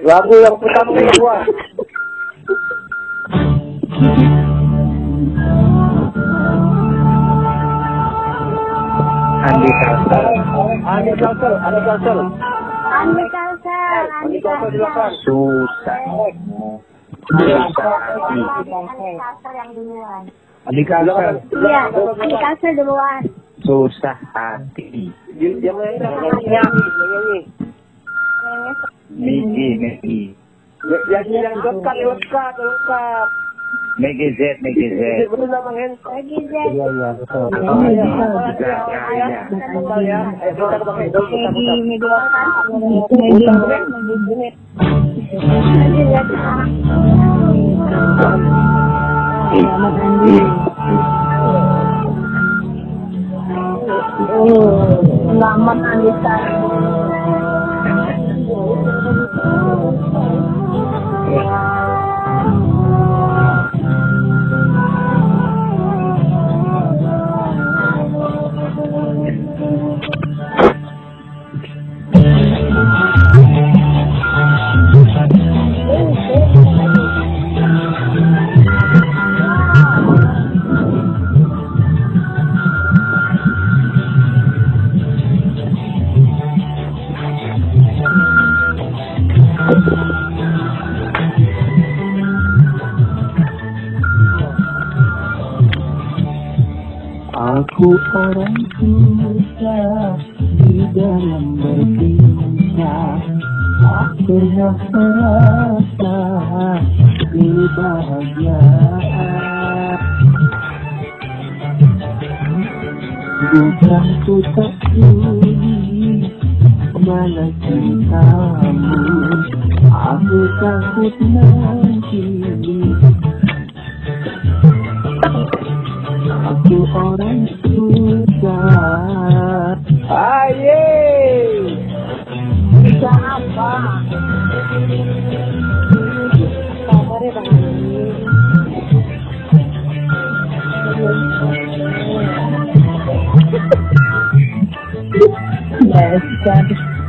Lagu yang pertama yang kedua. Andi Kalsel. Andi Kalsel, Andi Kalsel. Andi Susah. Duluan. Andi Kalsel. Iya, Andi Kalsel duluan. Susah hati. Yang yang nyanyi, yang. Yang lengkap, yang lengkap, Megi Z, Megi Z. Ya, Ya, ya. Megi Megi Megi. Selamat Andi. Oh, selamat Andi Aku orang susah di dalam berbincang Tak pernah merasa kebahagiaan Bukan ku tak sudi malah cintamu. Aku takut nanti Aku orang susah Aye. Bisa apa? Bang Andi.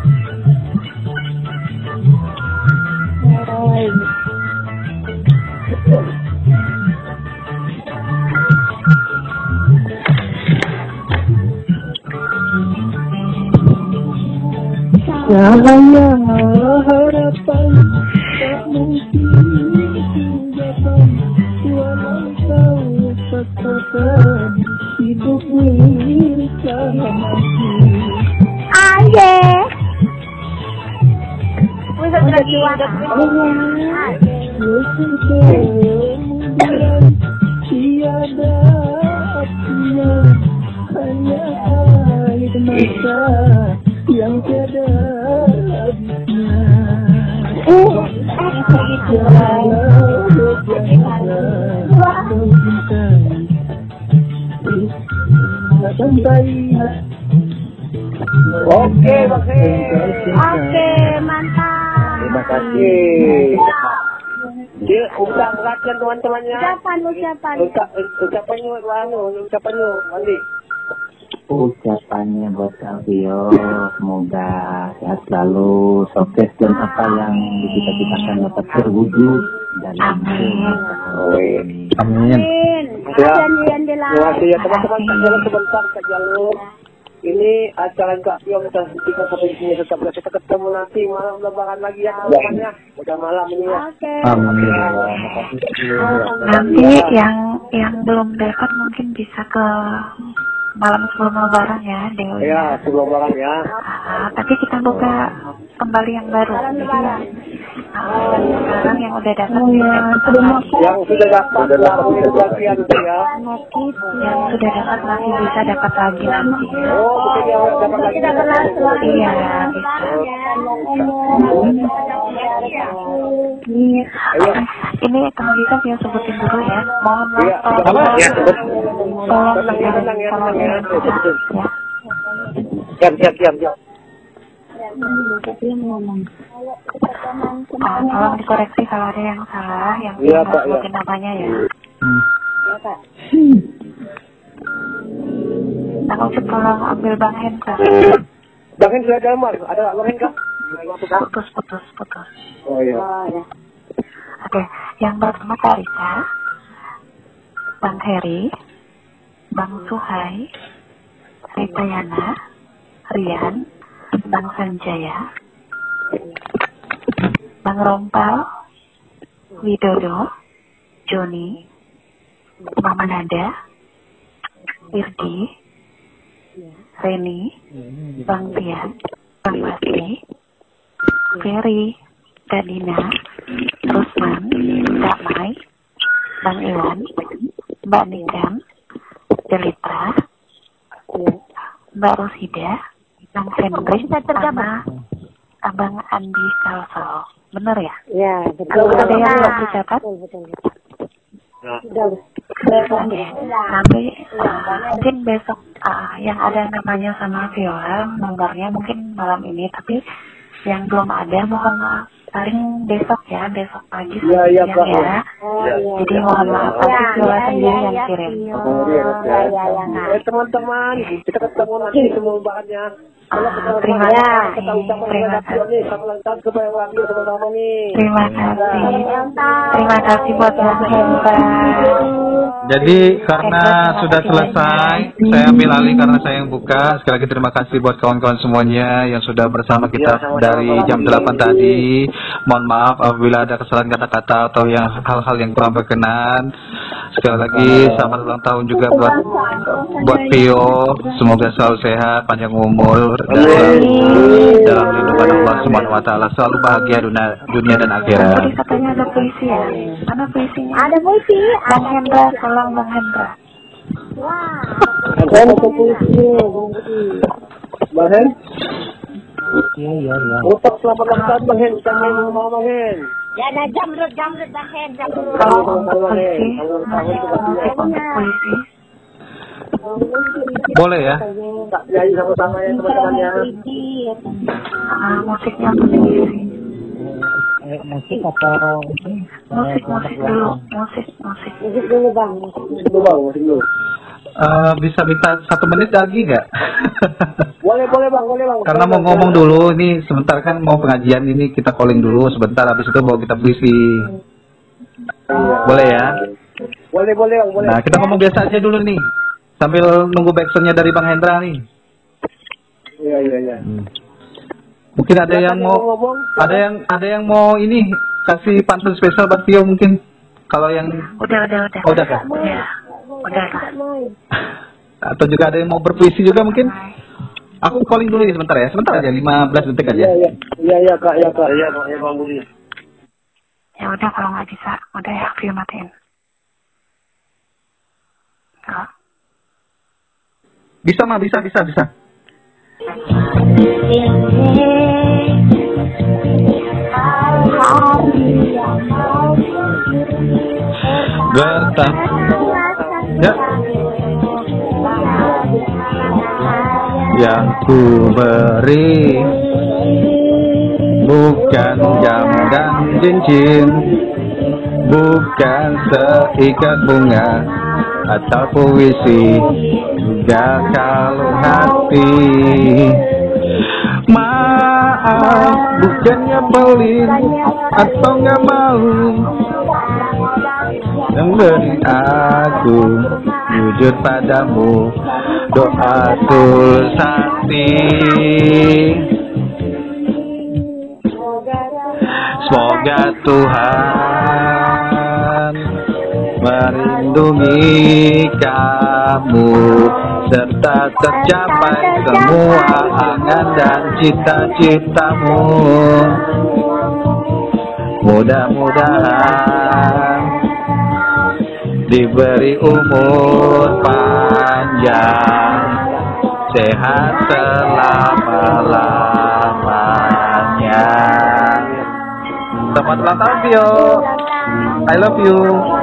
Cahaya harapan tak mungkin dapat katakan hidup. Aye. Kemudian tiada artinya hanya air mata yang tiada Oke, Hen. Oke, mantap. Terima kasih. Dia udah perhatian teman-temannya. Ucapan, ucapan. Ucap, ucapannya, anu, ucapannya, Andi. Ucapannya buat Alvio semoga sehat selalu sukses dan apa yang dicita-citakan dapat terwujud dalam Amin. Amin. Ya. Terima kasih ya live. teman-teman. Sebentar, ini acara Kak Piong dan kita sampai di sini tetap kita ketemu nanti malam lebaran lagi ya teman-teman ya. Udah malam ini ya. Oke. Amin. Nanti yang yang belum dapat mungkin bisa ke malam sebelum lebaran ya Dewi. Ya, sebelum lebaran ya. Ah, tapi kita buka kembali yang baru. Jadi yang ah, yang sekarang yang udah dapat bisa dapat lagi. Yang sudah dapat langsung bagian itu ya. Yang sudah dapat masih bisa dapat lagi nanti. Oh, ya dapat lagi. Dapat langsung. Iya, bisa. Ayo. Ini kalau bisa dia sebutin dulu ya. Mohon maaf Iya? Ya, sebut. tolong ya, tenang ya, tenang ya. Ya. Siap, siap, siap. Ah, tolong dikoreksi kalau ada yang salah, yang tidak Pak, sebutin namanya ya. Hmm. Nah, Ucup tolong ambil Bang Hendra. Bang Hen sudah ada Mas, ada Bang Hen kah? Putus, putus, putus. Oh iya. Oke, yang pertama Kak Rika, Bang Heri, Bang Suhai, Rita Yana, Rian, Bang Sanjaya, Bang Rompal, Widodo, Joni, Mama Nada, Irdi, Reni, Bang Tian, Bang Basri, Ferry, Kak Dina, Rusman, Kak Mai, Bang Iwan, Mbak Nikan, Delita, Mbak Rosida, Bang Henry, sama Abang Andi Kalsel. Bener ya? Ya, Ada yang belum dicatat? Oke, nanti mungkin besok uh, yang ada namanya sama Viola nomornya mungkin malam ini tapi yang belum ada mohon maaf. Paling besok ya besok pagi Iya, iya, siang Kak. ya jadi mohon maaf nanti Viola sendiri yang kirim. Eh teman-teman, kita ketemu nanti sebelum lebarannya. Kita terima kasih. kita Terima kasih. yang terima kasih terima kasih buat Hendra Jadi karena sudah selesai, saya ambil alih karena saya yang buka. Sekali lagi terima kasih buat kawan-kawan semuanya yang sudah bersama kita Ya, sama-sama, dari jam 8 tadi. Mohon maaf apabila ada kesalahan kata-kata atau yang hal-hal yang kurang berkenan. Sekali lagi selamat ulang tahun juga buat buat Pio. Semoga selalu sehat, panjang umur dan selalu dalam lindungan Allah Subhanahu wa taala, selalu bahagia dunia, dunia dan akhirat. tadi katanya ada puisi ya mana puisinya Ada puisi. Bang Hendra tolong Bang Hendra mau ke puisi. Bang Hen? Iya, iya, iya. Ucap selamat ulang tahun Bang Hen, sama mau Bang Hen. Ya, ada jamrut, jamrut, Bahen, jamrut. kalau puisi untuk puisi Boleh ya? Sama-sama ya teman-teman ya. Ah, musiknya Eh, musik atau musik musik dulu musik musik Musik dulu, Bang. Itu Bang, musik dulu. Eh, bisa minta satu menit lagi nggak? Boleh, boleh Bang, boleh Bang. Karena mau ngomong dulu, ini sebentar kan mau pengajian ini kita calling dulu sebentar, habis itu mau kita puisi. Boleh ya? Boleh, boleh Bang, boleh. Nah kita ngomong biasa aja dulu nih, sambil nunggu backsoundnya dari Bang Hendra nih. Iya, iya, iya. Hmm. Mungkin ada yang Silakan mau, ngomong. ada yang ada yang mau ini kasih pantun spesial buat Tio mungkin. Kalau yang udah udah udah Oh, udah, Kak? ya udah lah atau juga ada yang mau berpuisi juga mungkin. Aku calling dulu nih sebentar ya, sebentar aja, 15 detik aja. Iya, iya. Iya, iya Kak, iya Kak. Iya, Bang, iya Bang Budi. ya udah kalau nggak bisa udah ya view matiin Halo? Bisa mah, bisa, bisa, bisa. Bertah. Ya. Yang ku beri bukan jam dan cincin, bukan seikat bunga atau puisi, juga kalau hati. Maaf, bukannya pelit atau nggak mau. Yang beri aku jujur padamu Doa tulus hati Semoga Tuhan melindungi kamu serta tercapai semua angan dan cita-citamu. Mudah-mudahan diberi umur panjang, sehat selama-lamanya. Selamat ulang tahun, Tio. I love you.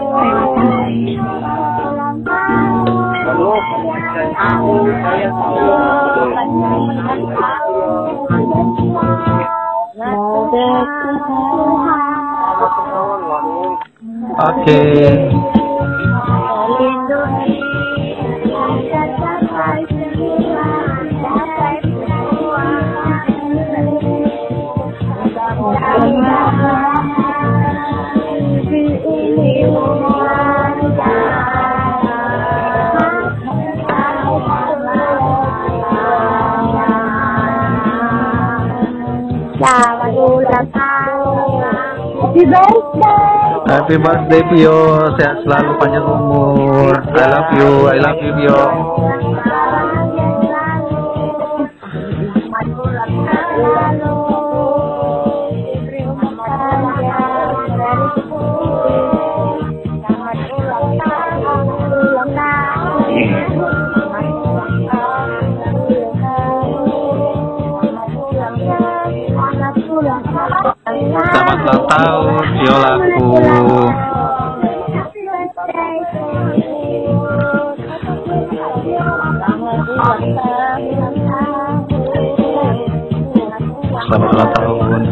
Oke. Selamat Happy birthday Pio, sehat selalu panjang umur. I love you, I love you Pio.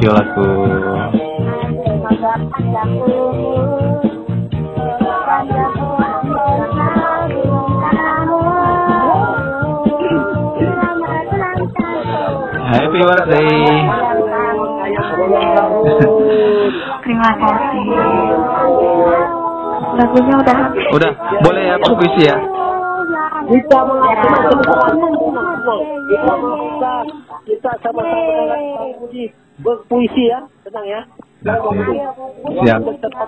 Tahun Violaku. Happy birthday. Terima kasih. Lagunya udah habis. Udah, boleh ya puisi ya? Kita melakukan kita sama-sama dengan Bang Budi berpuisi ya, tenang ya.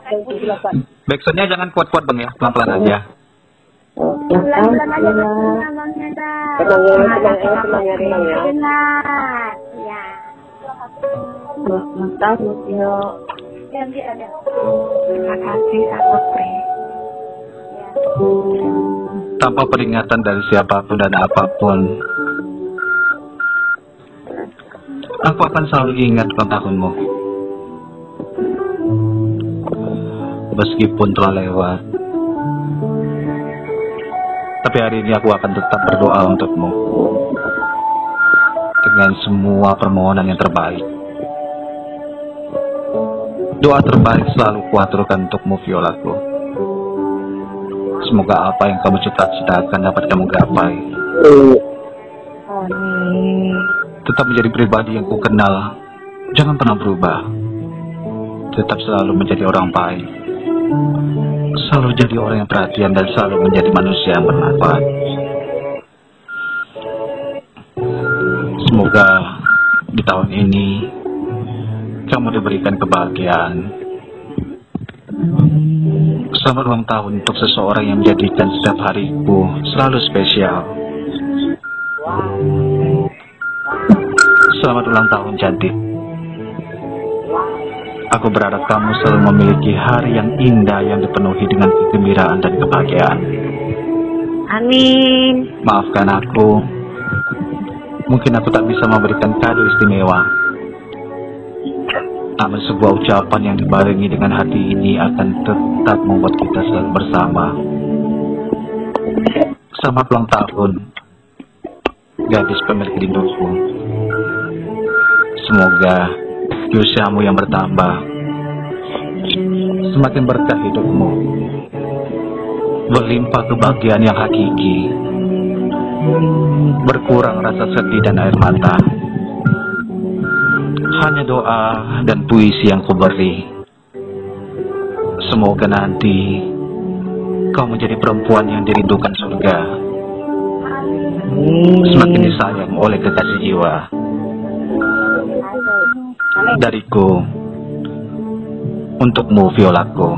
Kejelasan. Backsoundnya jangan kuat-kuat bang ya, pelan-pelan aja. Tenang ya, tenang ya, tenang ya, tenang ya. Ya. Terima kasih Kak Pri. Tanpa peringatan dari siapa pun dan apa pun, aku akan selalu ingat ulang tahunmu. Meskipun telah lewat, tapi hari ini aku akan tetap berdoa untukmu dengan semua permohonan yang terbaik. Doa terbaik selalu kuaturkan untukmu, Violaku. Semoga apa yang kamu cita-citakan dapat kamu gapai. Tetap menjadi pribadi yang ku kenal. Jangan pernah berubah. Tetap selalu menjadi orang baik. Selalu jadi orang yang perhatian dan selalu menjadi manusia yang bermanfaat. Semoga di tahun ini kamu diberikan kebahagiaan. Selamat ulang tahun untuk seseorang yang menjadikan setiap hariku selalu spesial. Selamat ulang tahun cantik. Aku berharap kamu selalu memiliki hari yang indah yang dipenuhi dengan kegembiraan dan kebahagiaan. Amin. Maafkan aku. Mungkin aku tak bisa memberikan kado istimewa. Namun sebuah ucapan yang dibarengi dengan hati ini akan tetap membuat kita selalu bersama. Selamat ulang tahun, gadis pemilik rinduku. Semoga usiamu yang bertambah, semakin berkah hidupmu, berlimpah kebahagiaan yang hakiki, berkurang rasa sedih dan air mata. Hanya doa dan puisi yang kuberi. Semoga nanti kau menjadi perempuan yang dirindukan surga. semakin disayang oleh kekasih jiwa dariku untukmu Violaku.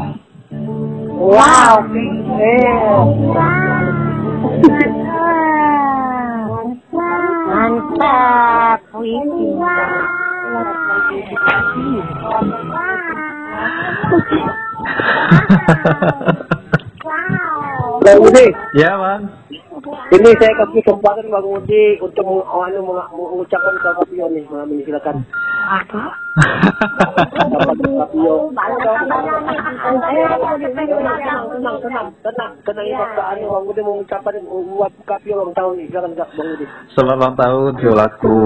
Wow. Mantap. Puisi. Bang Budi, ya bang. Ini saya kasih kesempatan Bang Budi untuk anu, meng- mengucapkan kata Kapio nih, Bang Budi silakan. Apa? Tenang, tenang, tenang, tenang, ini kata anu Bang mengucapkan buat Kapio ulang tahun nih, silakan Kak Bang. Selamat ulang tahun Violaku.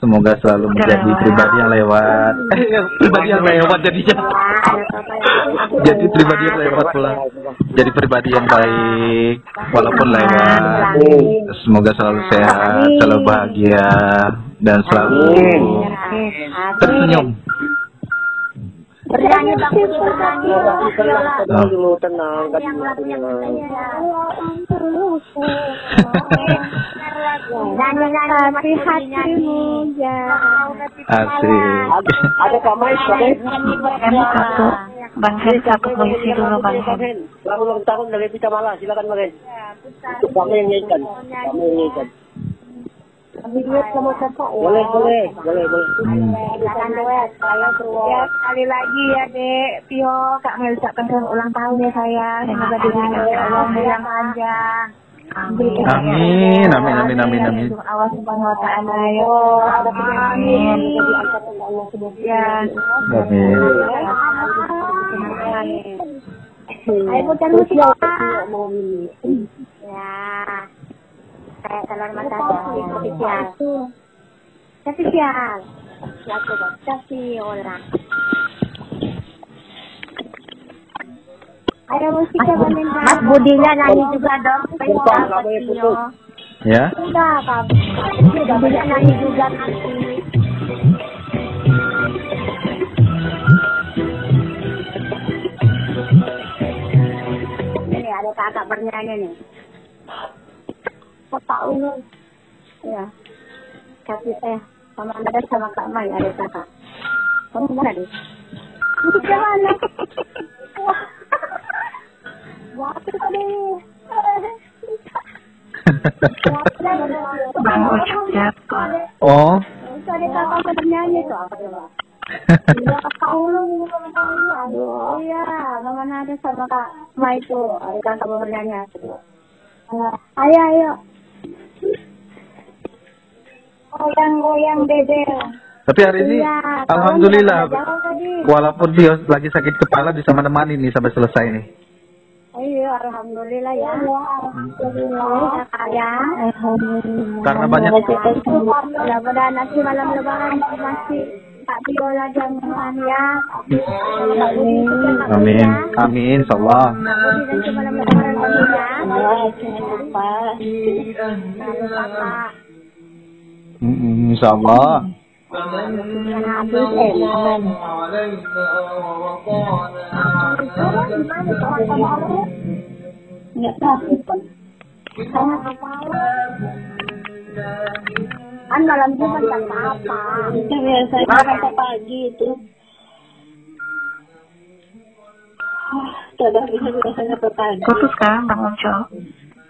Semoga selalu menjadi pribadi yang lewat. Pribadi yang lewat jadinya. Jadi pribadi yang lewat pula. Jadi pribadi yang baik walaupun lewat. Semoga selalu sehat, selalu bahagia dan selalu tersenyum. Bernyanyi Bang Budi, bernyanyi. Tenang, dulu, tenang, waktunya. Nyanyi-nyanyi, hatimu Asik. Ada. Kan satu. Bang Hen satu puisi dulu Bang Hen. Selamat ulang tahun dari Pita Mala, silakan Bang Hen. Untuk kamu yang nyanyikan, kamu yang nyanyikan. Boleh, boleh, boleh, boleh. Silakan duet, saya Ya, sekali lagi ya dek, Tio, Kak Mel ucapkan selamat ulang tahun ya sayang. Semoga oleh Allah yang panjang. Amin, amin, amin, amin, amin. Allah subhanahu wa ta'ala ya. Amin. Angkatan Allah kemudian. Amin. Ayo putar musik ya. Ya. Kayak telur mata spesial. Spesial. Lagu tapi orang. Ayo musiknya Mas, Mas Budinya nyanyi juga dong. Boleh putus. Ya. Enggak, Kak. Budinya nyanyi juga nanti. Ini ada kakak bernyanyi nih. Kok tahu lu? Ya. Kasih eh sama ada sama Kak Mai ada kakak. Kamu mana deh? Musiknya mana? Wah. Wah, itu. Oh. Itu ada kakak bernyanyi tuh apa coba? Iya, Aduh, iya, mana ada sama Kak Mai itu, ada kakak bernyanyi. Ayo, ayo. Goyang-goyang. Tapi hari ini, Iya, alhamdulillah, walaupun dia lagi sakit kepala bisa menemani nih sampai selesai nih. Iya, alhamdulillah ya. Alhamdulillah. Ya. Karena banyak Mudah-mudahan nanti malam lebaran masih Pak Biola jangan ya. Amin, amin, insyaallah. Nanti malam lebaran ya. Jangan lupa. Jangan lupa Pak. Mm, eh. Tahu. Kan malam Jumat kan apa? Itu biasanya sampai pagi itu. Tidak bisa biasanya sampai pagi. Putus kan Bang Ucup?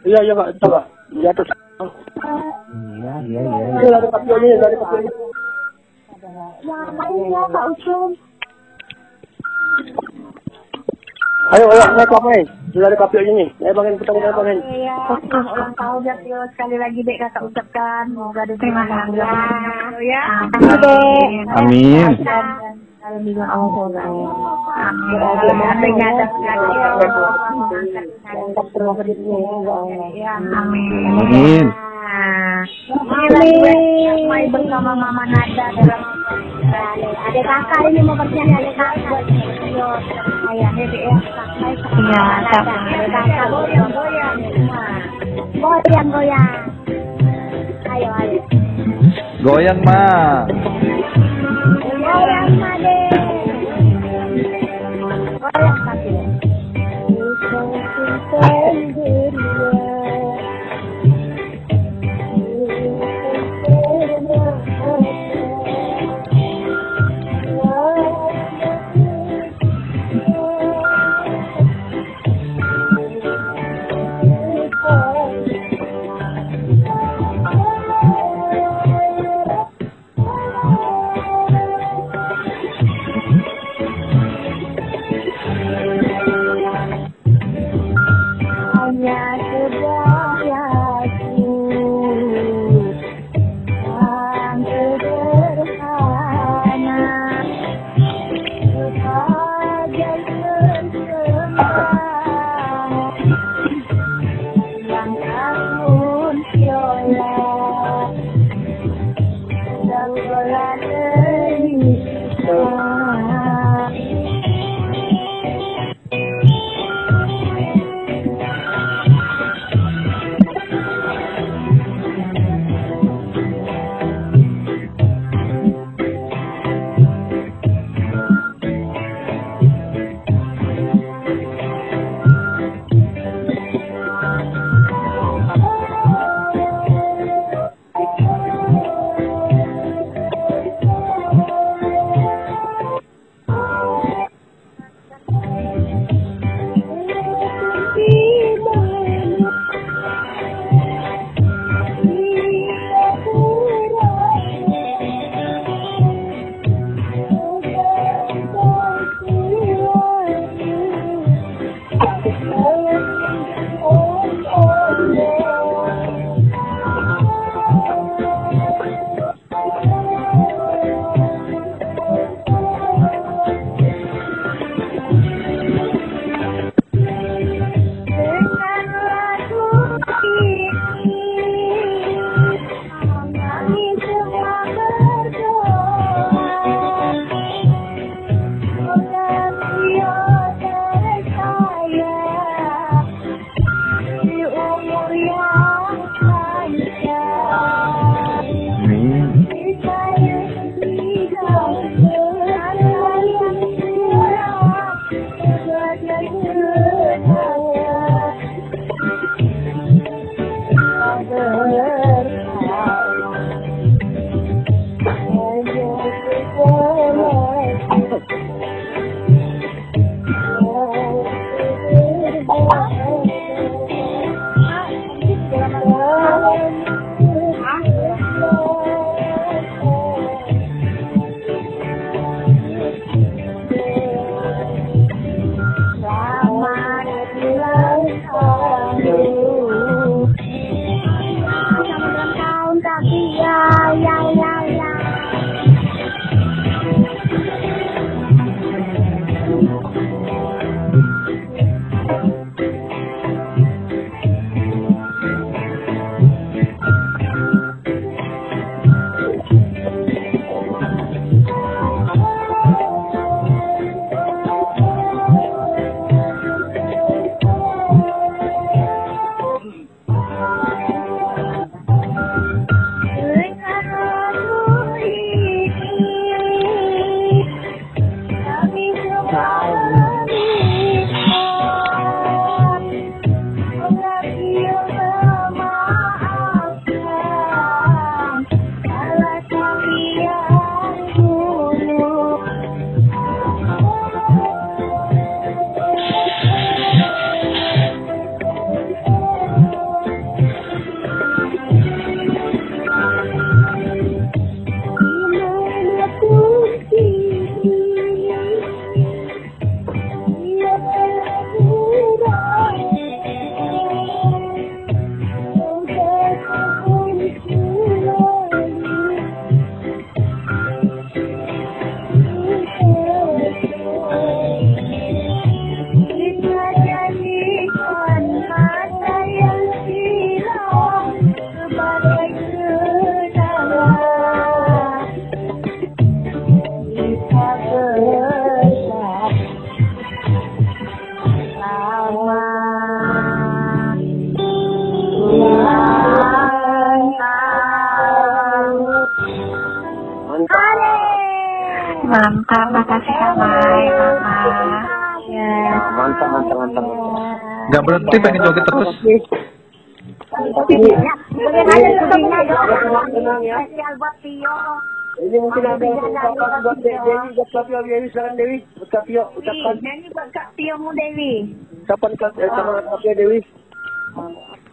Iya, iya Kak, coba. Di atas. Iya, iya, iya. Ini ada Kapio nih, ada Kapio nih. Ya, Kak Ucum. Ayo, ayo. Sudah ada Kapio ini. Ayo putar. Iya, ulang tahun ya Tio. Sekali lagi dek kakak ucapkan. Semoga Terima kasih. Ya. Amin. Dalam lindungan Allah semoga. Amin. Amin. Amin. Bersama Mama Nada dalam ada kakak ini mau bernyanyi ada kakak. Ayah ya. Kakak goyang goyang. Goyang goyang. Ayo ayo. Goyang, Ma. Goyang Made. Goyang kaki. Joget terus. Ya? Spesial buat Tio. Ini mungkin ada ucapan buat Dewi, buat Kapio, Dewi, silakan Dewi. Buat Kapio, ucapan. Ini buat Kak Tio mu Dewi. Ucapan eh, sama Kapio Dewi.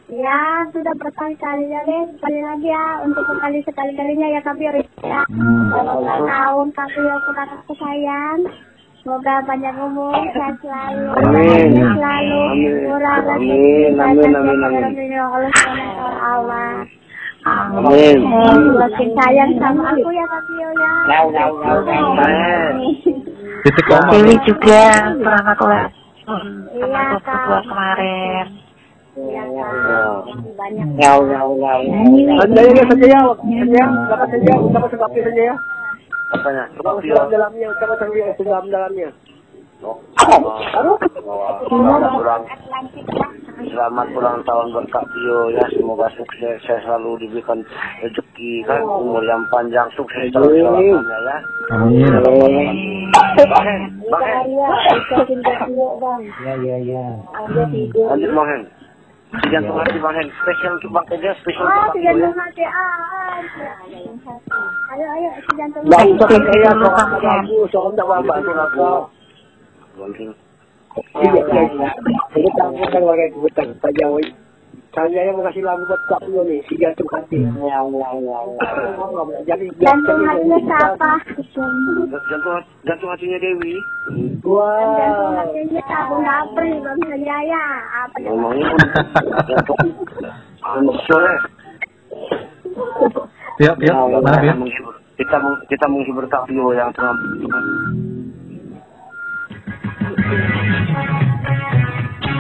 Ya, sudah berkali-kali ya, deh. Sekali lagi ya, untuk sekali sekali-kalinya ya Kak Tio. Ya. Ulang tahun Kak Tio, aku sayang. Semoga panjang umur, sehat selalu, Amin. selalu, Amin. murah rezeki, Amin, amin, amin, amin. oleh wa ta'ala. Amin. Makin sayang sama aku ya Kak Tio ya. Amin. Titik koma. Dewi juga ulang tahun Iya, sama Kak. kemarin. Iya Kak, banyak. Ya, ya, ya. Sanjaya ya, Sanjaya. Sanjaya, silakan Sanjaya. Ucapan sama Kapio Sanjaya. Apanya? Ucapan dalamnya, ucapan Sanjaya, ucapan dalamnya. Selamat ulang tahun buat Kak Tio ya, semoga sukses, saya selalu diberikan rezeki kan, umur yang panjang, sukses terus selamanya ya. Amin. Bang Bang Ya, ya, ya. lanjut Bang Jantung hati Bang Hen, spesial untuk Bang Teja, spesial Ah, untuk ya. jantung hati. Ah, ah, si jantung hati. Ayo, ayo, Bang, hati. saya seorang tak bantu lagu. Langsung. Iya, iya, iya. Kan Saya yang mengasih lagu buat Kak Pio nih, si jantung hati. Ya, ya, ya, Jadi Jantung hatinya siapa? Jantung, hati- jantung hatinya Dewi. Jantung Wah. hatinya tabung dapur, Bang Sanjaya. Apa ya? Ngomongnya jantung. Untuk sore. Yuk, yuk. Mana kita menghibur, kita meng- kita menghibur Kak Tio yang tengah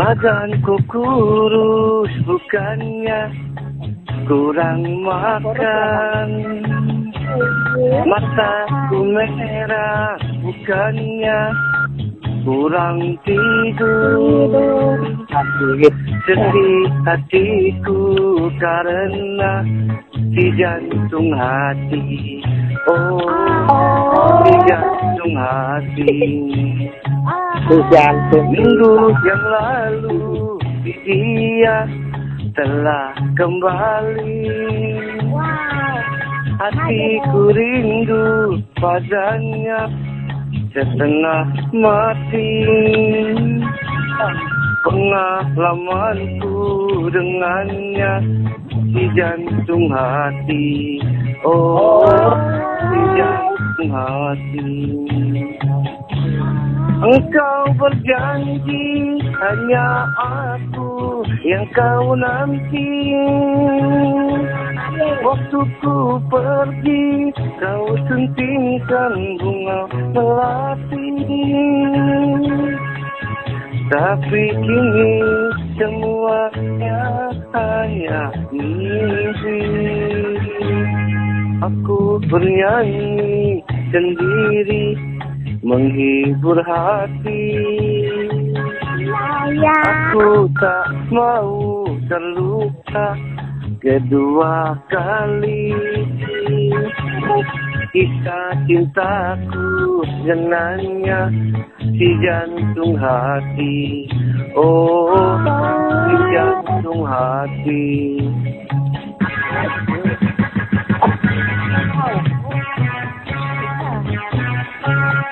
Badanku kurus bukannya kurang makan. Mataku merah bukannya kurang tidur. Sedih hatiku karena di jantung hati. Oh, di jantung hati. Minggu yang lalu dia telah kembali. Hatiku rindu padanya setengah mati. Pengalamanku dengannya di jantung hati. Oh, di jantung hati Engkau berjanji hanya aku yang kau nanti. Waktuku pergi kau suntingkan bunga melati. Tapi kini semuanya hanya mimpi. Aku bernyanyi sendiri menghibur hati. Aku tak mau terluka kedua kali. Kisah cintaku dengannya di jantung hati. Oh, di jantung hati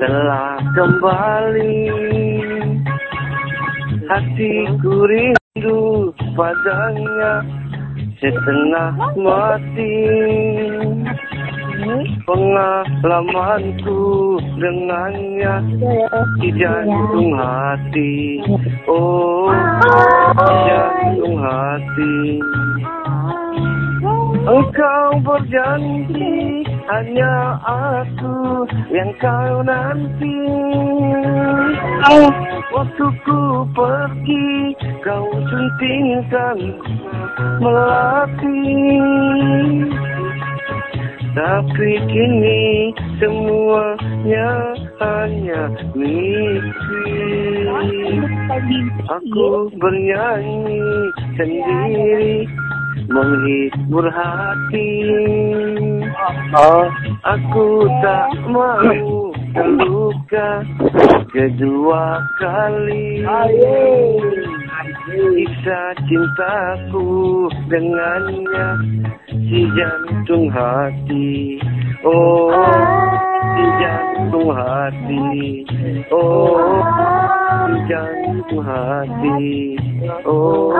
telah kembali. Hatiku rindu padanya setengah mati. Pengalamanku dengannya di jantung hati. Oh, jantung hati. Engkau berjanji hanya aku yang kau nanti. Waktuku pergi kau suntingkan melati. Tapi kini semuanya hanya mimpi. Aku bernyanyi sendiri menghibur hati. Aku tak mau terluka kedua kali. Kisah cintaku dengannya di jantung hati. Oh, di jantung hati. Oh, di jantung hati. Oh,